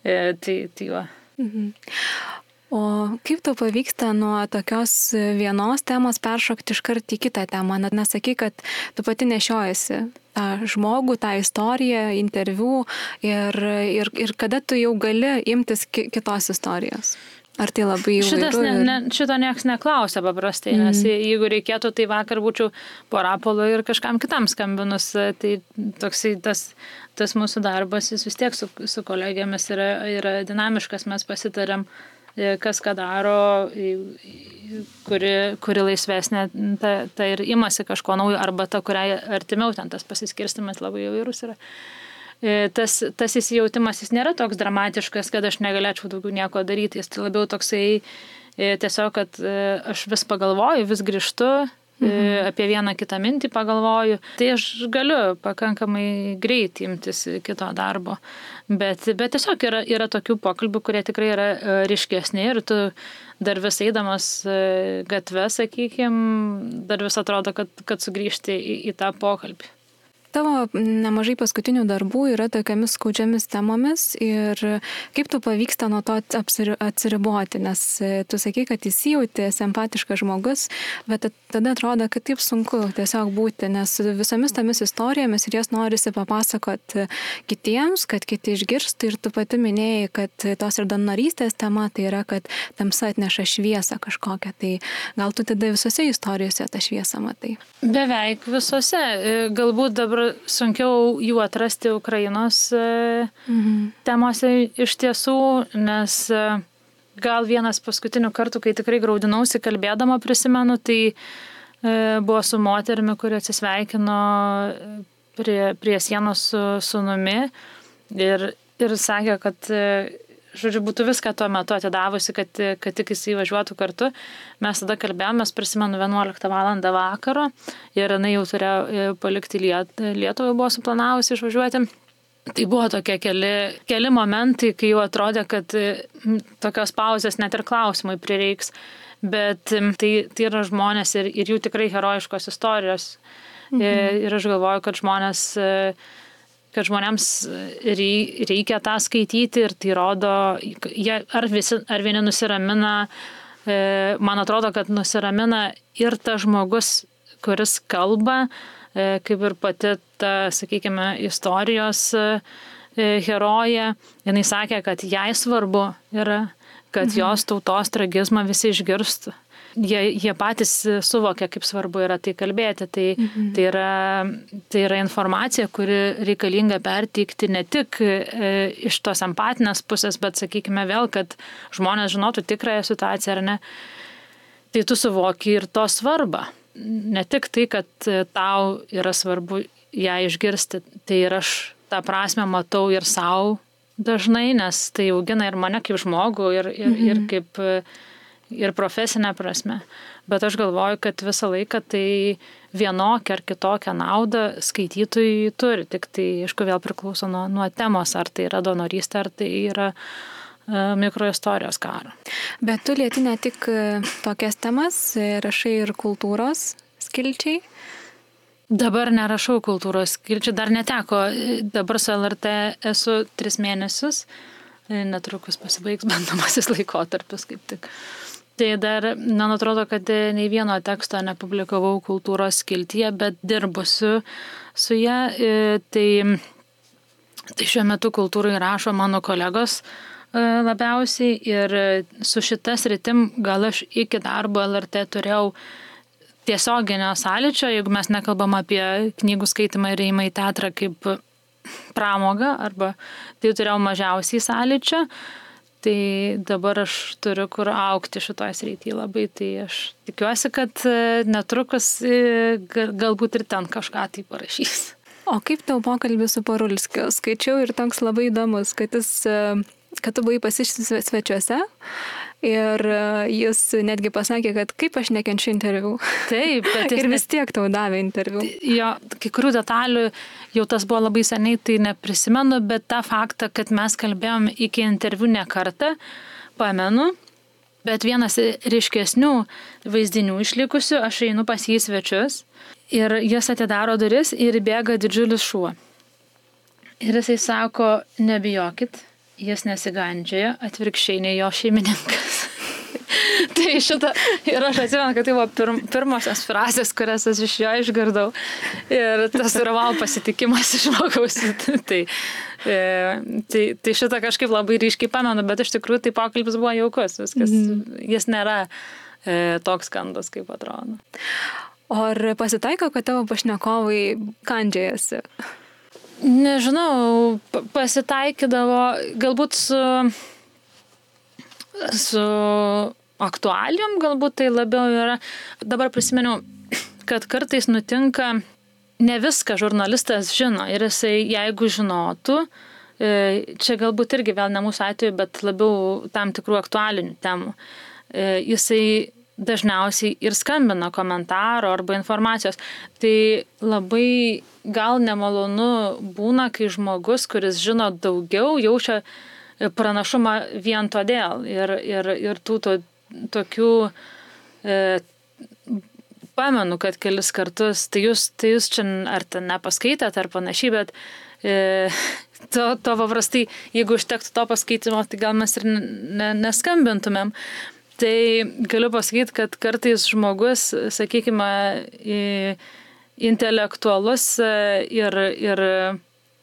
Tai, tai va. Mhm. O kaip tau pavyksta nuo tokios vienos temos peršokti iškart į kitą temą? Net nesaky, kad tu pati nešiojasi tą žmogų, tą istoriją, interviu ir, ir, ir kada tu jau gali imtis kitos istorijos? Ar tai labai įvairių? Šitas ne, ne, šito niekas neklausia paprastai, mm. nes jeigu reikėtų, tai vakar būčiau porapolo ir kažkam kitam skambinus. Tai toksai tas, tas mūsų darbas, jis vis tiek su, su kolegiamis yra, yra dinamiškas, mes pasitarėm, e, kas ką daro, kuri, kuri laisvesnė, ta, ta ir imasi kažko naujo, arba ta, kuriai artimiau ten tas pasiskirstimas labai įvairus yra. E, tas, tas įsijautimas jis nėra toks dramatiškas, kad aš negalėčiau daugiau nieko daryti, jis tai labiau toksai e, tiesiog, kad aš vis pagalvoju, vis grįžtu, mhm. apie vieną kitą mintį pagalvoju, tai aš galiu pakankamai greit imtis kito darbo. Bet, bet tiesiog yra, yra tokių pokalbių, kurie tikrai yra ryškesni ir tu dar vis eidamas gatvę, sakykime, dar vis atrodo, kad, kad sugrįžti į, į tą pokalbį. Tavo nemažai paskutinių darbų yra tokiamis skaudžiamis temomis ir kaip tu pavyksta nuo to atsiriboti, nes tu sakai, kad įsijauti, empatiškas žmogus, bet tada atrodo, kad taip sunku tiesiog būti, nes visomis tomis istorijomis ir jas norisi papasakoti kitiems, kad kiti išgirstų ir tu pati minėjai, kad tos ir donorystės tema tai yra, kad tamsa atneša šviesą kažkokią, tai gal tu tada visose istorijose tą šviesą matai? Beveik visose, galbūt dabar dabar sunkiau jų atrasti Ukrainos e, mhm. temose iš tiesų, nes e, gal vienas paskutinių kartų, kai tikrai graudinausi kalbėdama, prisimenu, tai e, buvo su moterimi, kuri atsisveikino prie, prie sienos su sunumi ir, ir sakė, kad žodžiu, būtų viską tuo metu atidavusi, kad, kad tik jis įvažiuotų kartu. Mes tada kalbėjomės, prisimenu, 11 val. vakaro ir jinai jau turėjo e, palikti Liet, Lietuvą, buvo suplanavusi išvažiuoti. Tai buvo tokie keli, keli momentai, kai jau atrodė, kad tokios pauzės net ir klausimai prireiks. Bet tai, tai yra žmonės ir, ir jų tikrai herojiškos istorijos. Mhm. Ir, ir aš galvoju, kad žmonės kad žmonėms reikia tą skaityti ir tai rodo, jie, ar, visi, ar vieni nusiramina, e, man atrodo, kad nusiramina ir tas žmogus, kuris kalba, e, kaip ir pati ta, sakykime, istorijos e, herojė, jinai sakė, kad jai svarbu yra, kad mhm. jos tautos tragizmą visi išgirstų jie, jie patys suvokia, kaip svarbu yra tai kalbėti. Tai, mhm. tai, yra, tai yra informacija, kuri reikalinga perteikti ne tik e, iš tos empatinės pusės, bet sakykime vėl, kad žmonės žinotų tikrąją situaciją ar ne. Tai tu suvoki ir to svarbą. Ne tik tai, kad tau yra svarbu ją išgirsti, tai ir aš tą prasme matau ir savo dažnai, nes tai augina ir mane kaip žmogų, ir, ir, mhm. ir kaip ir profesinė prasme. Bet aš galvoju, kad visą laiką tai vienokią ar kitokią naudą skaitytojai turi. Tik tai, aišku, vėl priklauso nuo, nuo temos, ar tai yra donorystė, ar tai yra e, mikroistorijos karo. Bet tu lieti ne tik e, tokias temas, e, rašai ir kultūros skilčiai. Dabar nerašau kultūros skilčių, dar neteko. Dabar su LRT esu tris mėnesius, netrukus pasibaigs bandomasis laikotarpis kaip tik. Tai dar, man atrodo, kad nei vieno teksto nepublikavau kultūros skiltyje, bet dirbusiu su ją. E, tai, tai šiuo metu kultūrai rašo mano kolegos e, labiausiai ir su šitas rytim gal aš iki darbo LRT turėjau tiesioginio sąlyčio, jeigu mes nekalbam apie knygų skaitimą ir įimą į teatrą kaip pramogą, arba tai turėjau mažiausiai sąlyčio. Tai dabar aš turiu kur aukti šitoje srityje labai, tai aš tikiuosi, kad e, netrukus e, galbūt ir ten kažką tai parašys. O kaip tau pokalbis su Parulskiu? Skaičiau ir toks labai įdomus, kad, jis, e, kad tu buvai pasištis svečiuose Ir e, jis netgi pasakė, kad kaip aš nekenčiu interviu. Taip, bet ir vis tiek tau davė interviu. Jo, kai kurių detalių jau tas buvo labai seniai, tai neprisimenu, bet tą faktą, kad mes kalbėjom iki interviu ne kartą, pamenu. Bet vienas ryškesnių vaizdinių išlikusių, aš einu pas jį svečius ir jis atidaro duris ir bėga didžiulis šuo. Ir jisai sako, nebijokit, jis nesigandžioja, atvirkščiai nei jo šeimininkas. tai šitą, ir aš atsimenu, kad tai buvo pirm, pirmosios frazės, kurias aš iš jo išgirdau. Ir tas yra wow pasitikimas iš žmogaus. tai, e, tai, tai šitą kažkaip labai ryškiai pamenu, bet iš tikrųjų tai pokalbis buvo jaukus, viskas, mm. jis nėra e, toks skandas, kaip atrodo. O ar pasitaiko, kad tavo pašnekovai kandžiajasi? Nežinau, pasitaikydavo galbūt su, su aktualijom, galbūt tai labiau yra. Dabar prisimenu, kad kartais nutinka, ne viską žurnalistas žino ir jisai, jeigu žinotų, e, čia galbūt irgi vėl ne mūsų atveju, bet labiau tam tikrų aktualinių temų, e, jisai dažniausiai ir skambina komentaro arba informacijos. Tai labai gal nemalonu būna, kai žmogus, kuris žino daugiau, jaučia pranašumą vien todėl. Ir, ir, ir tų to, tokių, e, pamenu, kad kelis kartus, tai jūs, tai jūs čia ar ten nepaskaitėt ar panašiai, bet e, to, to paprastai, jeigu užtektų to paskaitimo, tai gal mes ir ne, neskambintumėm. Tai galiu pasakyti, kad kartais žmogus, sakykime, intelektualus ir, ir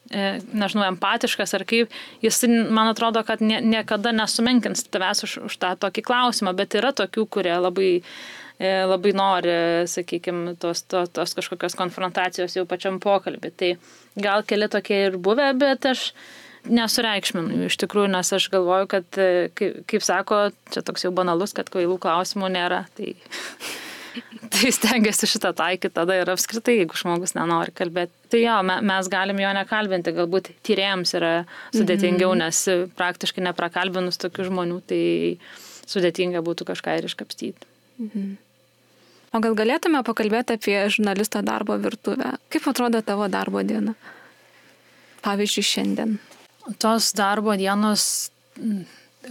nežinau, empatiškas ar kaip, jis, man atrodo, kad nie, niekada nesumenkins tavęs už, už tą tokį klausimą, bet yra tokių, kurie labai, labai nori, sakykime, tos, tos, tos kažkokios konfrontacijos jau pačiam pokalbį. Tai gal keli tokie ir buvę, bet aš nesureikšminu iš tikrųjų, nes aš galvoju, kad, e, kaip, kaip sako, čia toks jau banalus, kad kvailų klausimų nėra. Tai, tai stengiasi šitą taikyti tada ir apskritai, jeigu žmogus nenori kalbėti. Tai jo, mes galim jo nekalbinti, galbūt tyrėjams yra sudėtingiau, mhm. nes praktiškai neprakalbinus tokių žmonių, tai sudėtinga būtų kažką ir iškapstyti. Mhm. O gal galėtume pakalbėti apie žurnalisto darbo virtuvę? Kaip atrodo tavo darbo diena? Pavyzdžiui, šiandien tos darbo dienos mm,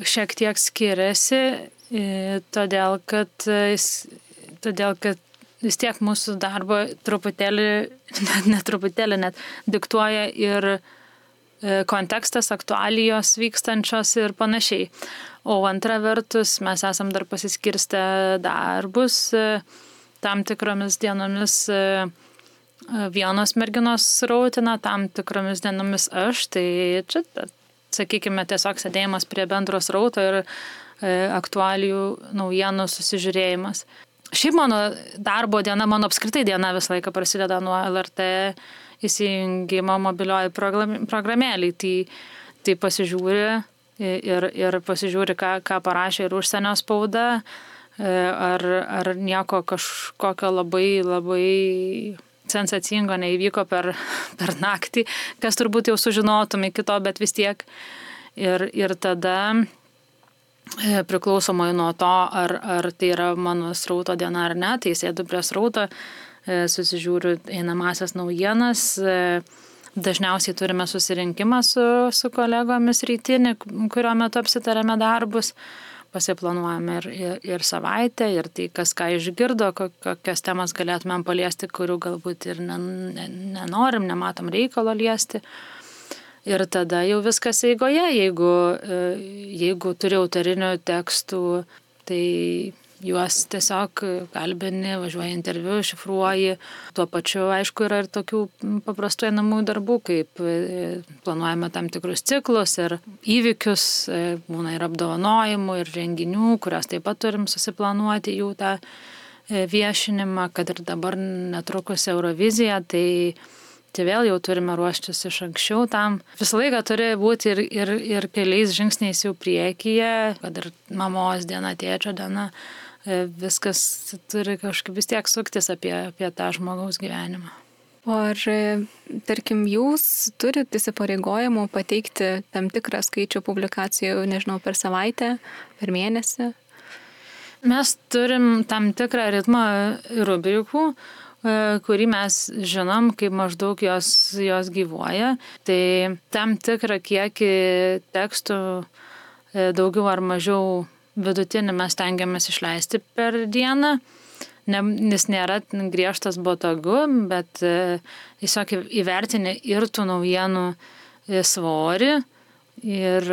šiek tiek skiriasi, todėl kad, todėl kad vis tiek mūsų darbo truputėlį, net, net truputėlį net diktuoja ir e, kontekstas, aktualijos vykstančios ir panašiai. O antra vertus, mes esam dar pasiskirstę darbus e, tam tikromis dienomis e, vienos merginos rautina, tam tikromis dienomis aš, tai čia, sakykime, tiesiog sėdėjimas prie bendros rauto ir e, aktualijų naujienų susižiūrėjimas. Šiaip mano darbo diena, mano apskritai diena visą laiką prasideda nuo LRT įsijungimo mobilioji programėlį. Tai, tai pasižiūri ir, ir pasižiūri, ką, ką parašė ir užsienio spauda, e, ar, ar nieko kažkokio labai, labai sensacingo neįvyko per, per naktį, kas turbūt jau sužinotum iki to, bet vis tiek. Ir, ir tada e, priklausomai nuo to, ar, ar tai yra mano srauto diena ar ne, tai sėdu prie srauto, e, susižiūriu einamasias naujienas. E, dažniausiai turime susirinkimą su, su kolegomis rytinį, kurio metu apsitarėme darbus pasiplanuojame ir, ir, ir savaitę, ir tai, kas ką išgirdo, kokias temas galėtumėm paliesti, kurių galbūt ir nenorim, nematom reikalo liesti. Ir tada jau viskas eigoje, jeigu, e, jeigu turi autorinių tekstų, tai juos tiesiog kalbini, važiuoji interviu, šifruoji. Tuo pačiu, aišku, yra ir tokių paprastų einamų darbų, kaip e, planuojame tam tikrus ciklus ir įvykius, e, būna ir apdovanojimų, ir renginių, kurias taip pat turim susiplanuoti jų tą e, viešinimą, kad ir dabar netrukus Eurovizija, tai tai vėl jau turime ruoštis iš anksčiau tam. Visą laiką turi būti ir, ir, ir keliais žingsniais jau priekyje, kad ir mamos diena, tėčio diena, viskas turi kažkaip vis tiek suktis apie, apie tą žmogaus gyvenimą. O ar, e, tarkim, jūs turite įsipareigojimų pateikti tam tikrą skaičių publikacijų, nežinau, per savaitę, per mėnesį? Mes turim tam tikrą ritmą rubrikų, e, kurį mes žinom, kaip maždaug jos, jos gyvuoja. Tai tam tikrą kiekį tekstų daugiau ar mažiau vidutinį mes tengiamės išleisti per dieną. Ne, jis nėra griežtas botagu, bet e, tiesiog įvertini ir tų naujienų e, svorį ir,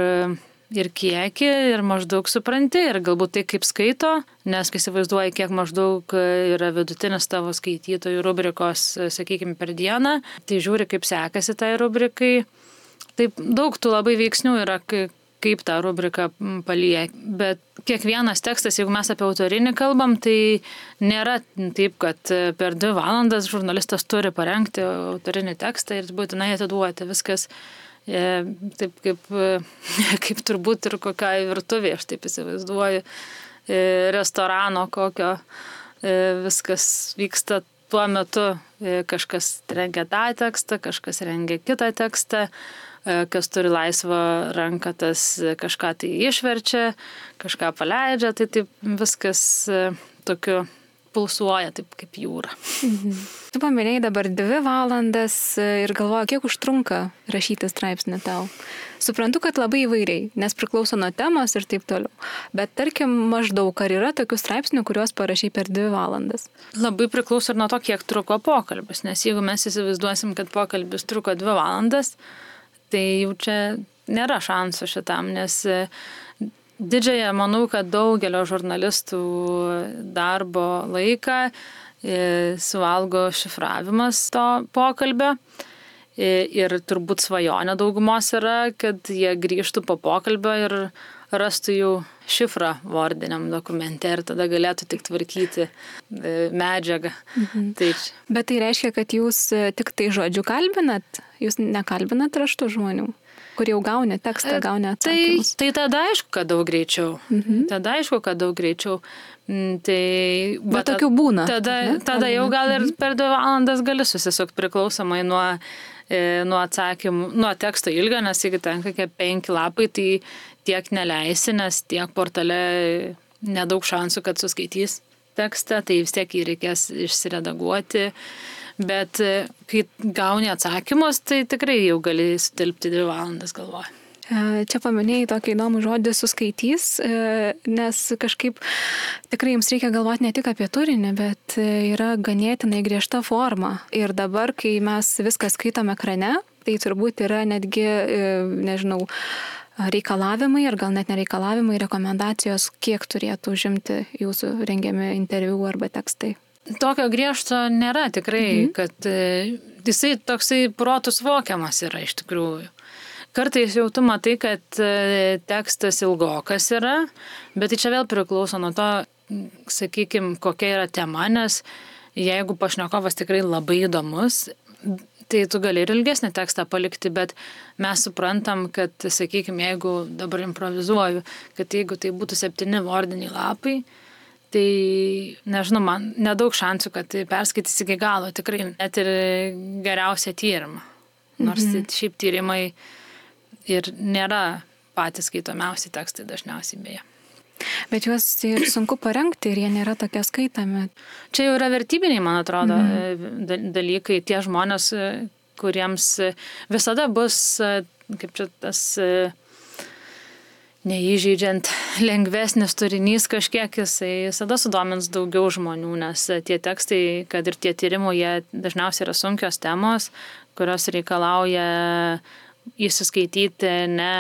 ir kiekį, ir maždaug supranti, ir galbūt tai kaip skaito, nes kai įsivaizduoji, kiek maždaug yra vidutinis tavo skaitytojų rubrikos, sakykime, per dieną, tai žiūri, kaip sekasi tai rubrikai. Taip daug tų labai veiksnių yra, kaip tą rubriką paliek. Bet kiekvienas tekstas, jeigu mes apie autorinį kalbam, tai nėra taip, kad per dvi valandas žurnalistas turi parengti autorinį tekstą ir būtinai atiduoti viskas E, taip kaip, kaip turbūt ir kokiai virtuvė, aš taip įsivaizduoju, e, restorano kokio e, viskas vyksta tuo metu. Kažkas rengia tą tekstą, kažkas rengia kitą tekstą, kas turi laisvą ranką, tas kažką tai išverčia, kažką paleidžia, tai taip viskas tokiu pulsuoja taip kaip jūra. Mhm. Tu paminėjai dabar dvi valandas ir galvoju, kiek užtrunka rašyti straipsnį tau. Suprantu, kad labai įvairiai, nes priklauso nuo temos ir taip toliau. Bet tarkim, maždaug ar yra tokių straipsnių, kuriuos parašy per dvi valandas? Labai priklauso ir nuo to, kiek truko pokalbis. Nes jeigu mes įsivaizduosim, kad pokalbis truko dvi valandas, tai jau čia nėra šansų šitam, nes Didžiąją, manau, kad daugelio žurnalistų darbo laiką e, suvalgo šifravimas to pokalbio. E, ir turbūt svajonė daugumos yra, kad jie grįžtų po pokalbio ir rastų jau šifrą vardiniam dokumente ir tada galėtų tik tvarkyti e, medžiagą. Mhm. Tai... Bet tai reiškia, kad jūs tik tai žodžiu kalbinat, jūs nekalbinat raštų žmonių? kur jau gauni tekstą, gauni tai, atsakymus. Tai, tai tada aišku, kad daug greičiau. Mhm. Tada aišku, kad daug greičiau. Mm, tai, bet, bet tokių būna. Tada, ne? tada jau gal ir mhm. per dvi valandas gali susisukti priklausomai nuo, e, nuo atsakymų, nuo teksto ilgio, nes jeigu tenka kokie penki lapai, tai tiek neleisi, nes tiek portale nedaug šansų, kad suskaitys tekstą, tai vis tiek jį reikės išsiredaguoti. Bet e, kai gauni atsakymus, tai tikrai jau gali sutilpti dvi valandas galvoje. Čia paminėjai tokį įdomų žodį suskaitys, e, nes kažkaip tikrai jums reikia galvoti ne tik apie turinį, bet e, yra ganėtinai griežta forma. Ir dabar, kai mes viską skaitom ekrane, tai turbūt yra netgi, nežinau, reikalavimai ir gal net nereikalavimai, rekomendacijos, kiek turėtų užimti jūsų rengiami interviu arba tekstai. Tokio griežto nėra tikrai, mhm. kad e, jisai toksai protus vokiamas yra iš tikrųjų. Kartais jau tu matai, kad e, tekstas ilgokas yra, bet tai čia vėl priklauso nuo to, sakykime, kokia yra tema, nes jeigu pašnekovas tikrai labai įdomus, tai tu gali ir ilgesnį tekstą palikti, bet mes suprantam, kad, sakykime, jeigu dabar improvizuoju, kad jeigu tai būtų septyni vardiniai lapai, Tai nežinau, man nedaug šansų, kad tai perskaitys iki galo, tikrai net ir geriausią tyrimą. Nors mhm. šiaip tyrimai ir nėra patys skaitomiausi tekstai dažniausiai beje. Bet juos ir sunku parengti ir jie nėra tokie skaitami. Čia jau yra vertybiniai, man atrodo, mhm. dalykai. Tie žmonės, kuriems visada bus, kaip čia tas neįžeidžiant lengvesnis turinys kažkiek jisai visada sudomins daugiau žmonių, nes tie tekstai, kad ir tie tyrimai, jie dažniausiai yra sunkios temos, kurios reikalauja įsiskaityti ne,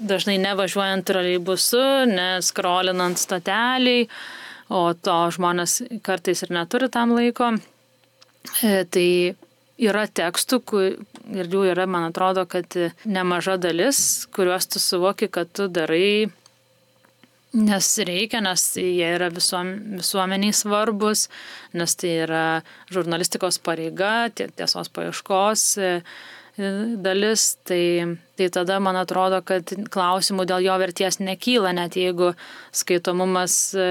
dažnai nevažiuojant troleibusu, neskrolinant stoteliai, o to žmonės kartais ir neturi tam laiko. E, tai yra tekstų ir jų yra, man atrodo, kad nemaža dalis, kuriuos tu suvoki, kad tu darai, nes reikia, nes jie yra visuom, visuomeniai svarbus, nes tai yra žurnalistikos pareiga, tiesos paieškos e, dalis, tai, tai tada man atrodo, kad klausimų dėl jo verties nekyla, net jeigu skaitomumas e,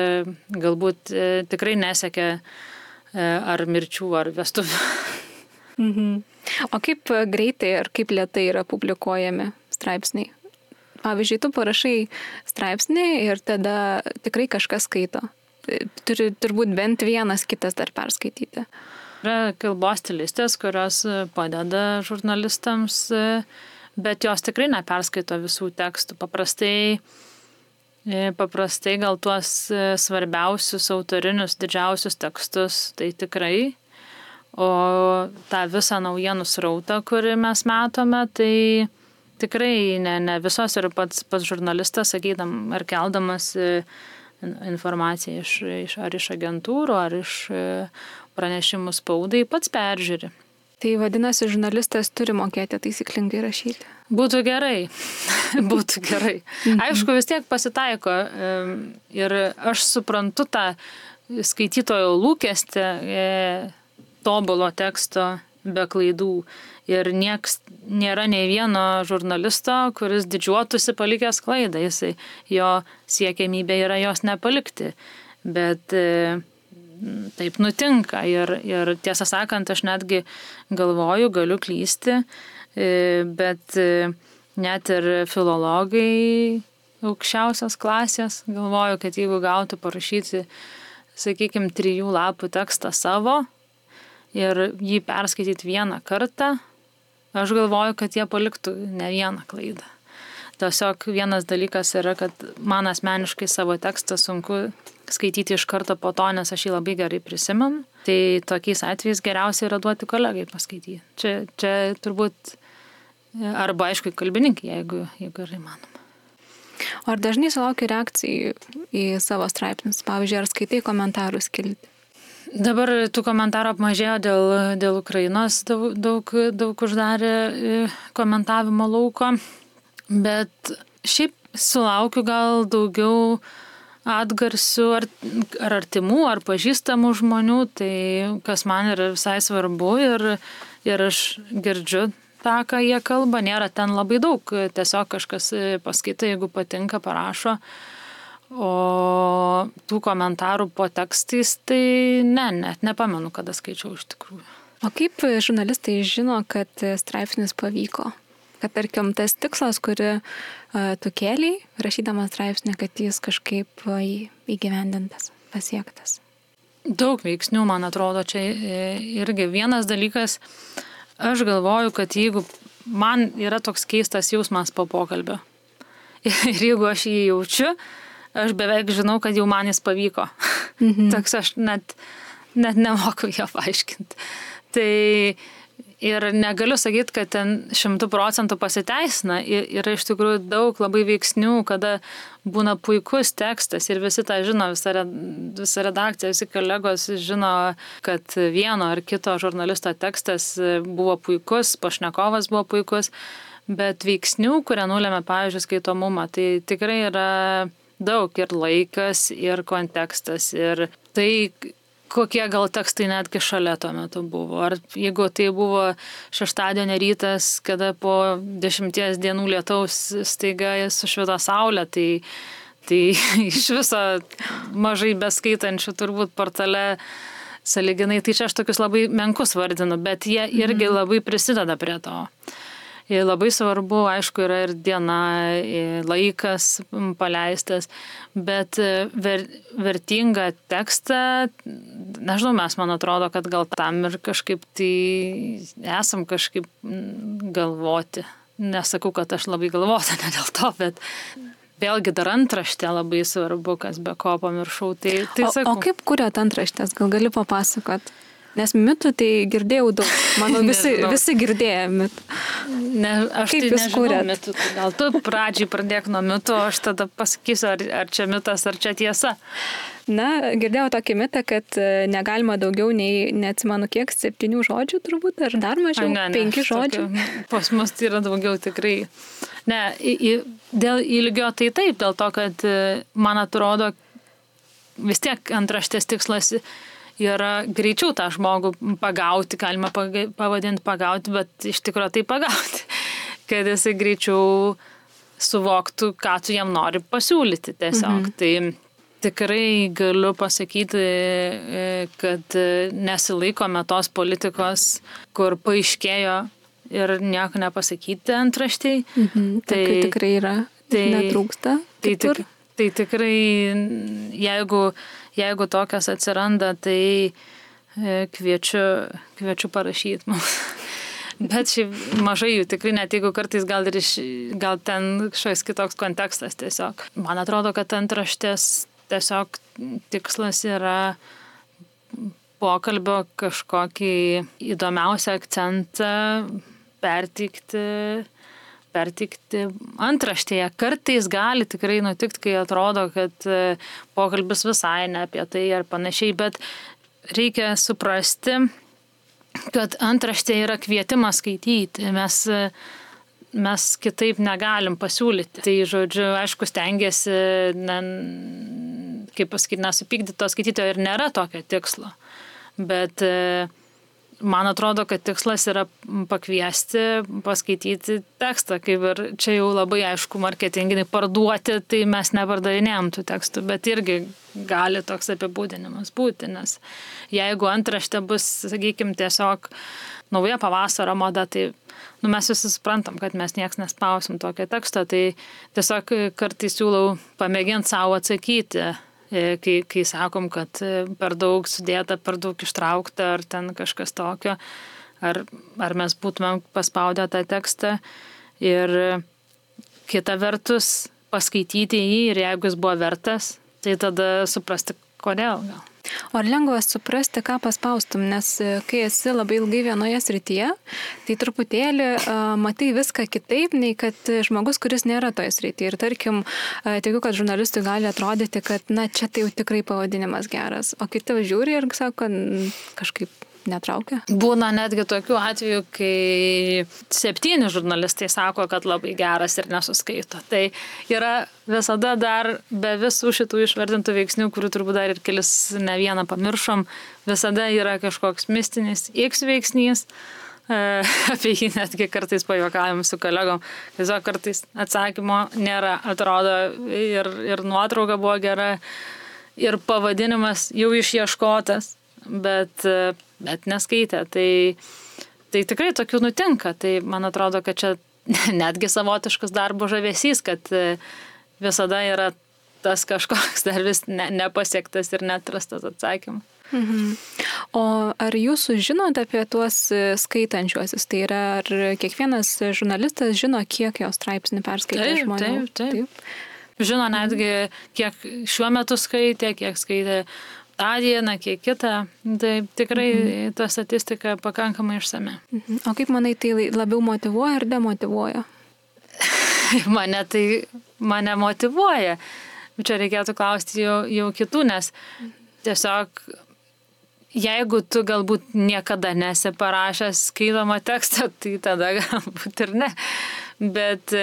galbūt e, tikrai nesiekia ar mirčių, ar vestuvių. Mhm. O kaip greitai ar kaip lietai yra publikuojami straipsniai? Pavyzdžiui, tu parašai straipsnį ir tada tikrai kažkas skaito. Turi turbūt bent vienas kitas dar perskaityti. Yra kalbos stilistės, kurios padeda žurnalistams, bet jos tikrai neperskaito visų tekstų. Paprastai, paprastai gal tuos svarbiausius autorinius didžiausius tekstus tai tikrai O tą visą naujienų srautą, kurį mes matome, tai tikrai ne, ne visos ir pats, pats žurnalistas, sakydam, ar keldamas e, informaciją iš, iš, ar iš agentūrų, ar iš pranešimų spaudai, pats peržiūri. Tai vadinasi, žurnalistas turi mokėti taisyklingai rašyti. Būtų gerai. Būtų gerai. Mhm. Aišku, vis tiek pasitaiko. Ir aš suprantu tą skaitytojo lūkestį e, tobulo teksto be klaidų. Ir nieks nėra nei vieno žurnalisto, kuris didžiuotųsi palikęs klaidą. Jisai, jo siekiamybė yra jos nepalikti. Bet e, taip nutinka. Ir, ir tiesą sakant, aš netgi galvoju, galiu klysti, e, bet e, net ir filologai aukščiausios klasės galvoju, kad jeigu gautų parašyti, sakykime, trijų lapų tekstą savo, ir jį perskaityti vieną kartą, aš galvoju, kad jie paliktų ne vieną klaidą. Tiesiog vienas dalykas yra, kad man asmeniškai savo tekstą sunku skaityti iš karto po to, nes aš jį labai gerai prisimenu. Tai tokiais atvejais geriausia yra duoti kolegai paskaityti. Čia, čia turbūt arba aišku kalbininkai, jeigu, jeigu yra įmanoma. O ar dažnai sulaukia reakcijų į savo straipsnius? Pavyzdžiui, ar skaitai komentarus kilti? Dabar tų komentarų apmažėjo dėl, dėl Ukrainos, daug, daug, daug uždarė e, komentavimo lauko, bet šiaip sulaukiu gal daugiau atgarsių ar, ar artimų, ar pažįstamų žmonių, tai kas man yra visai svarbu ir, ir aš girdžiu tą, ką jie kalba, nėra ten labai daug, tiesiog kažkas paskaita, jeigu patinka, parašo. O tų komentarų po tekstais, tai ne, net nepamenu, kada skaičiau iš tikrųjų. O kaip žurnalistai žino, kad straipsnis pavyko? Kad tarkim tas tikslas, kurį tu kėliai, rašydamas straipsnį, kad jis kažkaip įgyvendintas, pasiektas. Daug veiksnių, man atrodo, čia e, irgi vienas dalykas, aš galvoju, kad jeigu man yra toks keistas jausmas po pokalbio ir jeigu aš jį jaučiu, aš beveik žinau, kad jau man jis pavyko. Mhm. Toks aš net, net nemoku jo paaiškinti. Tai ir negaliu sakyti, kad ten šimtų procentų pasiteisina. Yra iš tikrųjų daug labai veiksnių, kada būna puikus tekstas ir visi tą žino, visa, visa redakcija, visi kolegos žino, kad vieno ar kito žurnalisto tekstas buvo puikus, pašnekovas buvo puikus, bet veiksnių, kurie nulėmė, pavyzdžiui, skaitomumą, tai tikrai yra daug ir laikas, ir kontekstas, ir tai, kokie gal tekstai netgi šalia tuo metu buvo. Ar jeigu tai buvo šeštadienio rytas, kada po dešimties dienų lietaus staiga sušvito saulė, tai, tai iš viso mažai beskaitančių turbūt portale saliginai, tai čia aš tokius labai menkus vardinu, bet jie irgi mhm. labai prisideda prie to. Ir labai svarbu, aišku, yra ir diena, ir laikas paleistas, bet e, ver, vertingą tekstą, nežinau, mes man atrodo, kad gal tam ir kažkaip tai esam kažkaip galvoti. Nesakau, kad aš labai galvota, ne dėl to, bet vėlgi dar antraštė labai svarbu, kas be ko pamiršau. Tai, tai o, sakau. o kaip kuriat antraštės, gal gali papasakot? Nes mitų tai girdėjau daug. Manau, visi, visi girdėjo mitų. Ne, aš Kaip tai jūs kūrėte gal tu pradžiai pradėk nuo mitų, aš tada pasakysiu, ar, ar čia mitas, ar čia tiesa. Na, girdėjau tokį mitą, kad e, negalima daugiau nei, neatsimenu kiek, septynių žodžių turbūt, ar dar mažiau, ne, ne, penki žodžių. Tokio, pas mus tai yra daugiau tikrai. Ne, į, į, dėl ilgio tai taip, dėl to, kad e, man atrodo, vis tiek antraštės tikslas yra greičiau tą žmogų pagauti, galima pavadinti pagauti, bet iš tikrųjų tai pagauti, kad jisai greičiau suvoktų, ką tu jam nori pasiūlyti tiesiog. Mhm. Tai tikrai galiu pasakyti, e, kad nesilaikome tos politikos, kur paaiškėjo ir nieko nepasakyti antraštiai. Mhm. Tai, tai tikrai yra. Tai netrūksta. Tai, tik, tai tikrai, jeigu jeigu tokios atsiranda, tai e, kviečiu, kviečiu parašyti mums. Bet šiaip mažai jų tikrai, net jeigu kartais gal ir iš, gal ten kažkoks kitoks kontekstas tiesiog. Man atrodo, kad antraštės tiesiog tikslas yra pokalbio kažkokį įdomiausią akcentą pertikti pertikti antraštėje. Kartais gali tikrai nutikti, kai atrodo, kad e, pokalbis visai ne apie tai ar panašiai, bet reikia suprasti, kad antraštė yra kvietimas skaityti. Mes mes kitaip negalim pasiūlyti. Tai, žodžiu, aišku, stengiasi, ne, kaip pasakyti, nesupykdyti to skaitytojo ir nėra tokio tikslo. Bet e, man atrodo, kad tikslas yra pakviesti, paskaityti tekstą, kaip ir čia jau labai aišku, marketinginai parduoti, tai mes nepardavinėjom tų tekstų, bet irgi gali toks apibūdinimas būti, nes jeigu antraštė bus, sakykime, tiesiog nauja pavasario moda, tai nu, mes visi suprantam, kad mes nieks nespausim tokio teksto, tai tiesiog kartais siūlau pamėginti savo atsakyti kai, kai sakom, kad e, per daug sudėta, per daug ištraukta ar ten kažkas tokio, ar, ar mes būtumėm paspaudę tą tekstą ir kita vertus paskaityti jį ir jeigu jis buvo vertas, tai tada suprasti, kodėl gal. O ar lengva suprasti, ką paspaustum, nes e, kai esi labai ilgai vienoje srityje, tai truputėlį uh, matai viską kitaip, nei kad žmogus, kuris nėra toje srityje. Ir tarkim, uh, tikiu, kad žurnalistui gali atrodyti, kad, na, čia tai jau tikrai pavadinimas geras, o kiti žiūri ir sako, kažkaip netraukia? Būna netgi tokių atvejų, kai septyni žurnalistai sako, kad labai geras ir nesuskaito. Tai yra visada dar be visų šitų išvardintų veiksnių, kurių turbūt dar ir kelis ne vieną pamiršom, visada yra kažkoks mistinis X veiksnys. E, apie jį netgi kartais pajokavim su kolegom. Tiesiog kartais atsakymo nėra, atrodo, ir, ir nuotrauka buvo gera, ir pavadinimas jau išieškotas, bet bet neskaitė. Tai, tai tikrai tokių nutinka. Tai man atrodo, kad čia netgi savotiškas darbo žavesys, kad e, visada yra tas kažkoks dar vis ne, nepasiektas ir netrastas atsakymas. Mhm. O ar jūs žinote apie tuos e, skaitančiuosius? Tai yra, ar kiekvienas žurnalistas žino, kiek jo straipsnį perskaitė taip, žmonių? Taip, taip. taip. Žino netgi, kiek šiuo metu skaitė, kiek skaitė tą dieną, kiek kitą. Tai tikrai mhm. ta statistika pakankamai išsame. Mhm. O kaip manai, tai labiau motivuoja ar demotivuoja? mane tai mane motivuoja. Čia reikėtų klausti jau, jau kitų, nes tiesiog jeigu tu galbūt niekada nesi parašęs skaitomą tekstą, tai tada galbūt ir ne. Bet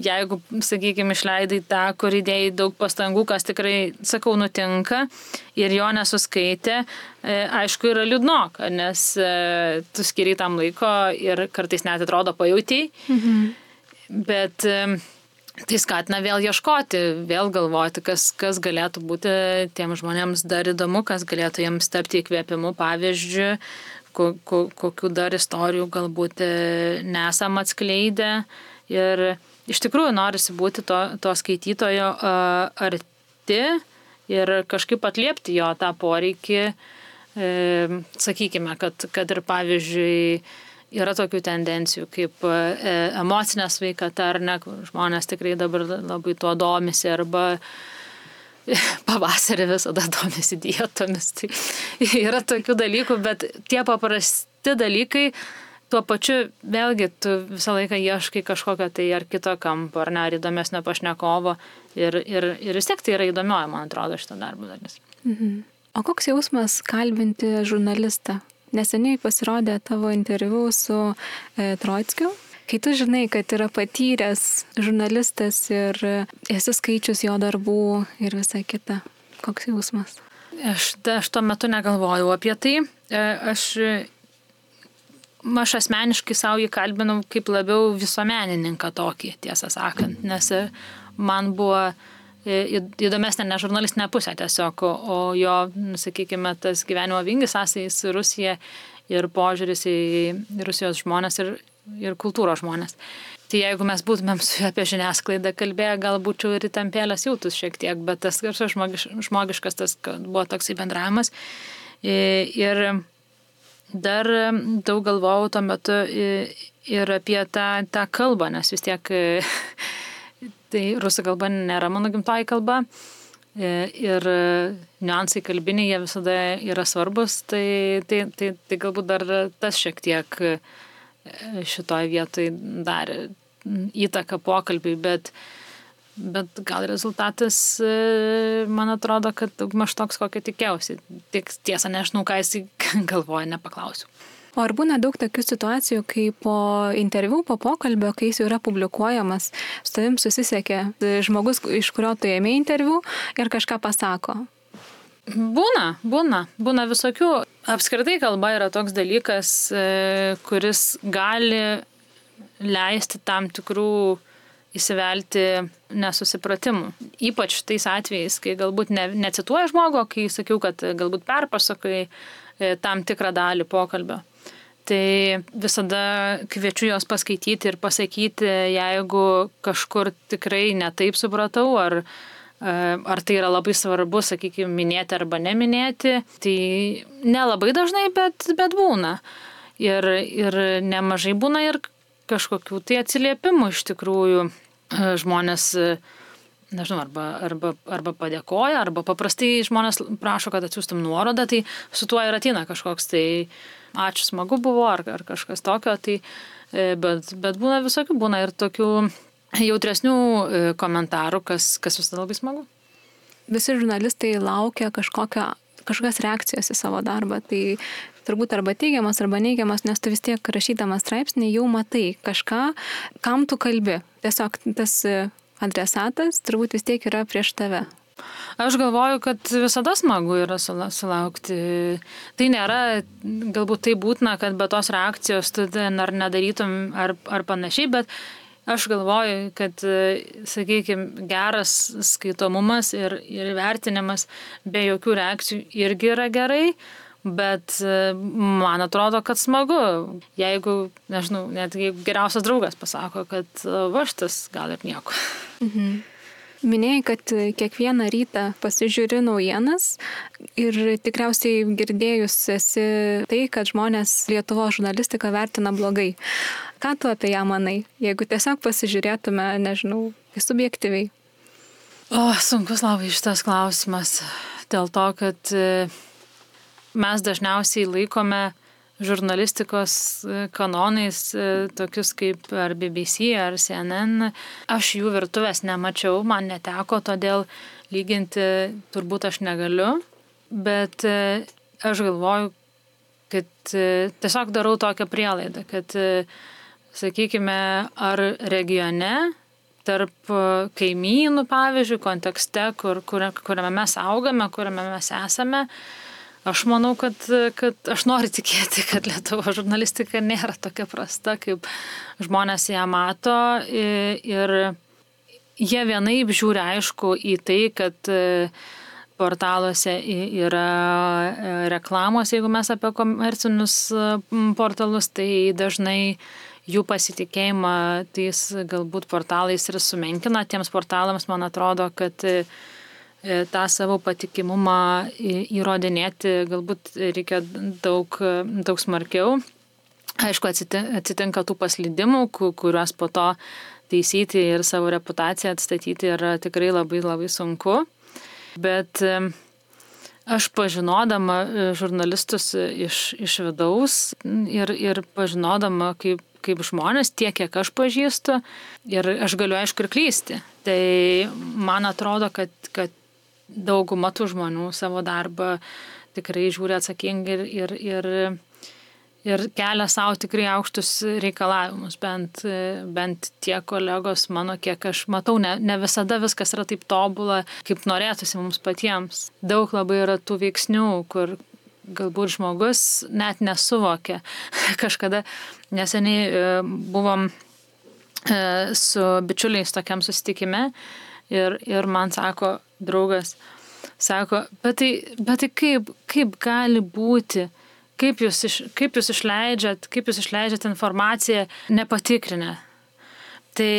jeigu, sakykime, išleidai tą, kur įdėjai daug pastangų, kas tikrai, sakau, nutinka ir jo nesuskaitė, e, aišku, yra liūdnoka, nes e, tu skiri tam laiko ir kartais net atrodo pajūtėjai, mhm. bet e, tai skatina vėl ieškoti, vėl galvoti, kas, kas galėtų būti tiem žmonėms dar įdomu, kas galėtų jiems tapti įkvėpimu, pavyzdžiu, ko, ko, kokių dar istorijų galbūt nesam atskleidę. Ir iš tikrųjų norisi būti to, to skaitytojo uh, arti ir kažkaip atliepti jo tą poreikį. E, sakykime, kad, kad ir pavyzdžiui yra tokių tendencijų kaip e, emocinė sveikata ar ne, žmonės tikrai dabar labai tuo domisi arba pavasarį visada domisi dietomis. Tai yra tokių dalykų, bet tie paprasti dalykai tuo pačiu vėlgi tu visą laiką ieškai kažkokio tai ar kito kampo, ar ne, ar įdomesnio pašnekovo ir, ir, ir vis tiek tai yra įdomioji, man atrodo, šito darbo dalis. Mhm. O koks jausmas kalbinti žurnalistą? Neseniai pasirodė tavo interviu su e, Troitskiu, kai tu žinai, kad yra patyręs žurnalistas ir esi skaičius jo darbų ir visa kita. Koks jausmas? Aš, aš tuo metu negalvojau apie tai. E, aš aš asmeniškai savo jį kalbinau kaip labiau visuomenininką tokį, tiesą sakant, nes man buvo įdomesnė ne žurnalistinė pusė tiesiog, o jo, sakykime, tas gyvenimo vingis sąsais su Rusija ir požiūris į Rusijos žmonės ir, ir kultūros žmonės. Tai jeigu mes būtumėm su juo apie žiniasklaidą kalbėję, gal būčiau ir įtampėlės jautus šiek tiek, bet tas žmogiš, žmogiškas tas buvo toksai bendravimas. Ir dar daug galvojau tuo metu ir apie tą, tą kalbą, nes vis tiek tai rusų kalba nėra mano gimtoji kalba. Ir niuansai kalbiniai jie visada yra svarbus, tai, tai, tai, tai galbūt dar tas šiek tiek šitoje vietoje darė įtaką pokalbiui, bet, bet gal rezultatas, e, man atrodo, kad daugmaž toks, kokį tikėjausi. Tik tiesa, nežinau, ką jis galvoja, nepaklausiu. O ar būna daug tokių situacijų, kai po interviu, po pokalbio, kai jis jau yra publikuojamas, su tavim susisiekia žmogus, iš kurio tu ėmė interviu ir kažką pasako? Būna, būna, būna visokių. Apskritai kalba yra toks dalykas, e, kuris gali leisti tam tikrų įsivelti nesusipratimų. Ypač tais atvejais, kai galbūt ne, necituoja žmogo, kai sakiau, kad galbūt perpasakai e, tam tikrą dalį pokalbio. Tai visada kviečiu jos paskaityti ir pasakyti, jeigu kažkur tikrai netaip supratau, ar, e, ar tai yra labai svarbu, sakykime, minėti arba neminėti. Tai nelabai dažnai, bet, bet būna. Ir, ir nemažai būna ir kažkokių tai atsiliepimų iš tikrųjų e, žmonės nežinau, arba, arba, arba padėkoja, arba paprastai žmonės prašo, kad atsiųstum nuorodą, tai su tuo ir ateina kažkoks tai ačiū smagu buvo ar, ar kažkas tokio, tai, e, bet, bet būna visokių, būna ir tokių jautresnių e, komentarų, kas, kas visada labai smagu. Visi žurnalistai laukia kažkokio, kažkokios reakcijos į savo darbą, tai turbūt arba teigiamas, arba neigiamas, nes tu vis tiek rašydamas straipsnį jau matai kažką, kam tu kalbi. Tiesiog tas adresatas turbūt vis tiek yra prieš tave. Aš galvoju, kad visada smagu yra sulaukti. Tai nėra galbūt tai būtina, kad be tos reakcijos tu ar nedarytum ar, ar panašiai, bet aš galvoju, kad, sakykime, geras skaitomumas ir, ir vertinimas be jokių reakcijų irgi yra gerai. Bet man atrodo, kad smagu, jeigu, nežinau, net jeigu geriausias draugas pasako, kad va šitas gal ir nieko. Mhm. Minėjai, kad kiekvieną rytą pasižiūri naujienas ir tikriausiai girdėjus esi tai, kad žmonės Lietuvo žurnalistiką vertina blogai. Ką tu apie ją manai, jeigu tiesiog pasižiūrėtume, nežinau, subjektyviai? O, sunkus labai šitas klausimas. Dėl to, kad e, mes dažniausiai laikome žurnalistikos e, kanonais, e, tokius kaip ar BBC, ar CNN. Aš jų virtuvės nemačiau, man neteko, todėl lyginti turbūt aš negaliu, bet e, aš galvoju, kad tiesiog darau tokią prielaidą, kad, sakykime, ar regione tarp kaimynų, pavyzdžiui, kontekste, kur, kur, kuriame mes augame, kuriame mes esame, Aš manau, kad, kad aš noriu tikėti, kad Lietuvo žurnalistika nėra tokia prasta, kaip žmonės ją mato ir jie vienaip žiūri aišku į tai, kad e, portaluose yra e, reklamos, jeigu mes apie komercinius portalus, tai dažnai jų pasitikėjimą tais galbūt portalais ir sumenkina. Tiems portalams man atrodo, kad E, tą savo patikimumą įrodinėti galbūt reikia daug, daug smarkiau. Aišku, atsitinka tų paslydimų, kuriuos po to taisyti ir savo reputaciją atstatyti yra tikrai labai labai sunku. Bet e, aš pažinodama e, žurnalistus iš, iš vidaus ir, ir pažinodama, kaip, kaip žmonės, tiek, kiek aš pažįstu, ir aš galiu aišku ir klysti. Tai man atrodo, kad, kad dauguma tų žmonių savo darbą tikrai žiūri atsakingai ir, ir, ir, ir kelia savo tikrai aukštus reikalavimus, bent, bent tie kolegos mano, kiek aš matau, ne, ne visada viskas yra taip tobula, kaip norėtųsi mums patiems. Daug labai yra tų veiksnių, kur galbūt žmogus net nesuvokia. Kažkada neseniai e, buvom e, su bičiuliais tokiam susitikime ir, ir man sako, draugas, sako, bet tai, bet tai kaip, kaip gali būti, kaip jūs, iš, kaip jūs išleidžiat, kaip jūs išleidžiat informaciją nepatikrinę. Tai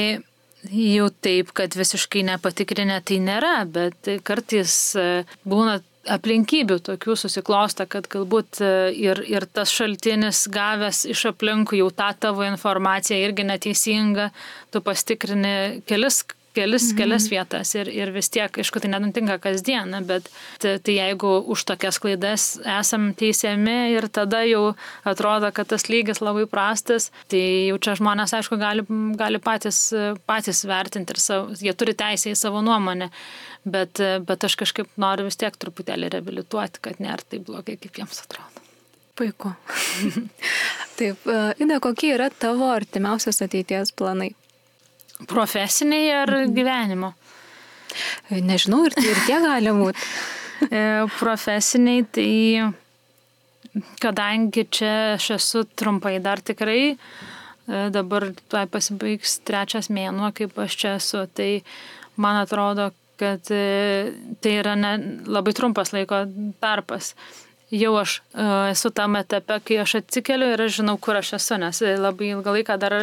jau taip, kad visiškai nepatikrinę tai nėra, bet kartais e, būna aplinkybių tokių susiklosta, kad galbūt e, ir, ir tas šaltinis gavęs iš aplinkų jau tą tavo informaciją irgi neteisinga, tu pastikrini kelis kelis, mhm. kelias vietas ir, ir vis tiek, aišku, tai nenutinka kasdieną, bet tai, tai jeigu už tokias klaidas esam teisiami ir tada jau atrodo, kad tas lygis labai prastas, tai jau čia žmonės, aišku, gali, gali patys, patys vertinti ir savo, jie turi teisę į savo nuomonę, bet, bet aš kažkaip noriu vis tiek truputėlį reabilituoti, kad nėra taip blogai, kaip jiems atrodo. Puiku. Taip, Ida, kokie yra tavo artimiausios ateities planai? Profesiniai ar mhm. gyvenimo? Nežinau, ir, ir tie gali būti. E, profesiniai, tai kadangi čia aš esu trumpai dar tikrai, e, dabar tuoj pasibaigs trečias mėnuo, kaip aš čia esu, tai man atrodo, kad e, tai yra ne, labai trumpas laiko tarpas jau aš uh, esu tam etape, kai aš atsikeliu ir aš žinau, kur aš esu, nes labai ilgą laiką dar,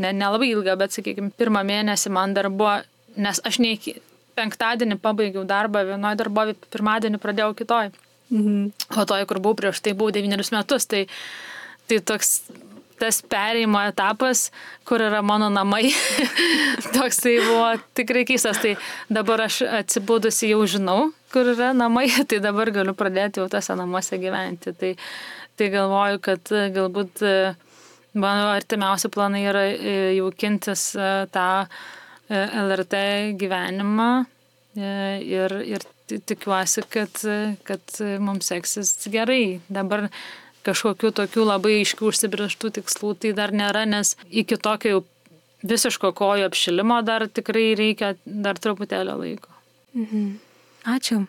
ne, ne labai ilgą, bet, sakykime, pirmą mėnesį man dar buvo, nes aš ne iki penktadienį pabaigiau darbą vienoje darbovi, pirmadienį pradėjau kitoj. Mhm. O toj, kur buvau prieš tai, buvau devynerius metus, tai, tai toks tas perėjimo etapas, kur yra mano namai, toks tai buvo tikrai keistas. Tai dabar aš atsibudusi jau žinau, kur yra namai, tai dabar galiu pradėti jau tose namuose gyventi. Tai, tai galvoju, kad galbūt e, mano artimiausi planai yra e, jaukintis e, tą LRT gyvenimą ir, ir tikiuosi, kad, kad mums seksis gerai. Dabar kažkokių tokių labai aiškių užsibrieštų tikslų tai dar nėra, nes iki tokio jau visiško kojų apšilimo dar tikrai reikia dar truputėlio laiko. Mhm. Ačiū.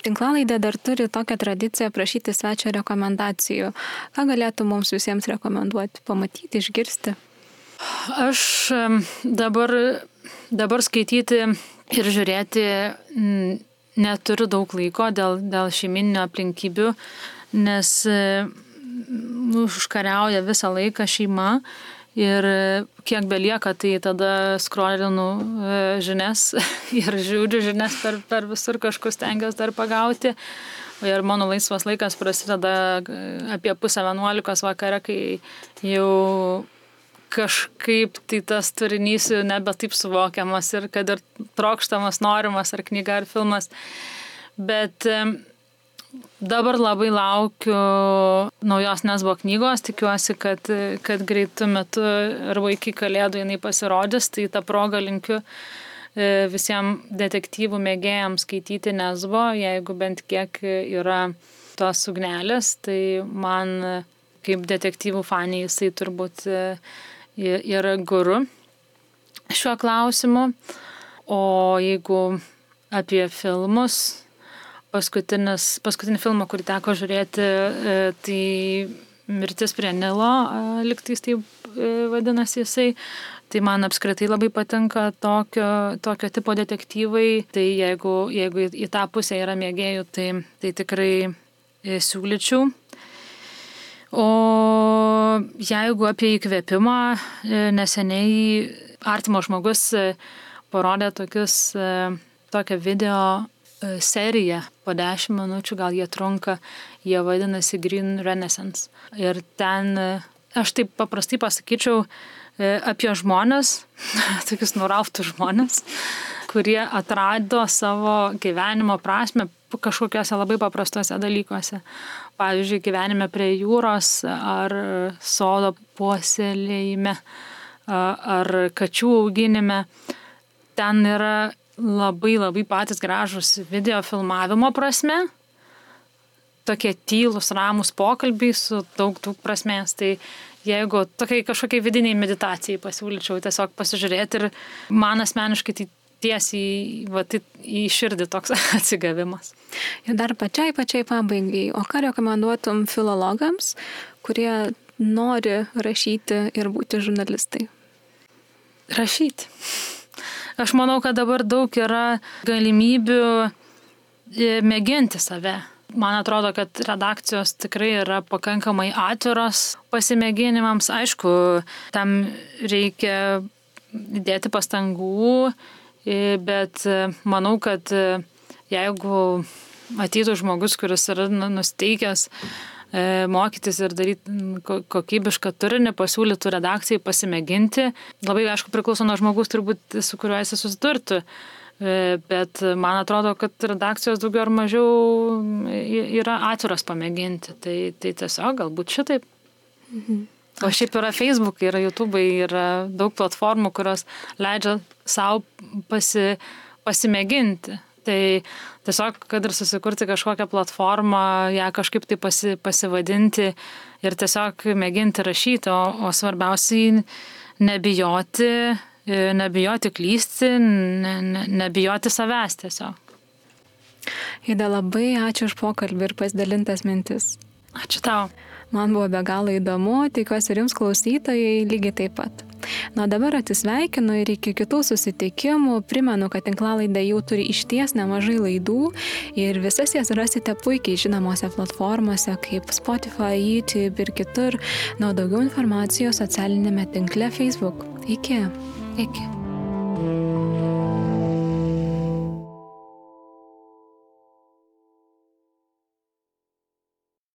Tinklalaidė dar turi tokią tradiciją prašyti svečio rekomendacijų. Ką galėtų mums visiems rekomenduoti, pamatyti, išgirsti? Aš dabar, dabar skaityti ir žiūrėti neturiu daug laiko dėl, dėl šeiminio aplinkybių, nes užkariauja visą laiką šeima ir kiek belieka, tai tada skrolinu e, žinias ir žiūriu žinias per, per visur kažkur stengiuosi dar pagauti. Ir mano laisvas laikas prasideda apie pusę vienuolikos vakare, kai jau kažkaip tai tas turinys nebe taip suvokiamas ir kad ir trokštamas, norimas ar knyga ar filmas. Bet Dabar labai laukiu naujos Nesbo knygos, tikiuosi, kad, kad greitų metu arba iki kalėdų jinai pasirodys, tai tą progą linkiu e, visiems detektyvų mėgėjams skaityti Nesbo, jeigu bent kiek yra tos ugnelės, tai man kaip detektyvų faniai jisai turbūt e, yra guru šiuo klausimu. O jeigu apie filmus, paskutinį filmą, kurį teko žiūrėti, e, tai Mirtis prie Nilo, e, liktais taip e, vadinasi jisai. Tai man apskritai labai patinka tokio, tokio tipo detektyvai. Tai jeigu, jeigu į tą pusę yra mėgėjų, tai, tai tikrai siūlyčiau. O jeigu apie įkvėpimą, neseniai artimo žmogus parodė tokius, tokią video serija po 10 minučių, gal jie trunka, jie vadinasi Green Renaissance. Ir ten, e, aš taip paprastai pasakyčiau, e, apie žmonės, tokius nurauftus žmonės, kurie atrado savo gyvenimo prasme kažkokiuose labai paprastuose dalykuose. Pavyzdžiui, gyvenime prie jūros ar sodo puoselėjime ar kačių auginime. Ten yra labai labai patys gražus video filmavimo prasme. Tokie tylus, ramus pokalbiai su daug, daug prasmės. Tai jeigu tokiai kažkokiai vidiniai meditacijai pasiūlyčiau tiesiog pasižiūrėti ir man asmeniškai tai tiesiai va, tai į širdį toks atsigavimas. Ir dar pačiai, pačiai pabaigai, o ką rekomenduotum filologams, kurie nori rašyti ir būti žurnalistai? Rašyti. Aš manau, kad dabar daug yra galimybių e, mėginti save. Man atrodo, kad redakcijos tikrai yra pakankamai atviros pasimėginimams. Aišku, tam reikia dėti pastangų, e, bet e, manau, kad jeigu ateitų žmogus, kuris yra nu, nusteikęs mokytis ir daryti kokybišką turinį, pasiūlytų redakcijai pasimėginti. Labai aišku priklauso nuo žmogus turbūt, su kuriuo jis susidurtų. E, bet man atrodo, kad redakcijos daugiau ar mažiau yra atviras pamėginti. Tai, tai tiesiog galbūt šitaip. Mhm. O šiaip yra Facebook, yra YouTube, yra daug platformų, kurios leidžia savo pasi, pasimėginti. Tai tiesiog, kad ir susikurti kažkokią platformą, ją kažkaip tai pasi, pasivadinti ir tiesiog mėginti rašyti, o, o svarbiausiai nebijoti, nebijoti klysti, ne, ne, nebijoti savęs tiesiog. Ida, labai ačiū už pokalbį ir pasidalintas mintis. Ačiū tau. Man buvo be galo įdomu, tikiuosi ir jums klausytojai lygiai taip pat. Na dabar atsisveikinu ir iki kitų susitikimų. Primenu, kad tinklalaidė jau turi išties nemažai laidų ir visas jas rasite puikiai žinomose platformose kaip Spotify, YouTube ir kitur. Na, daugiau informacijos socialinėme tinkle Facebook. Iki. Iki.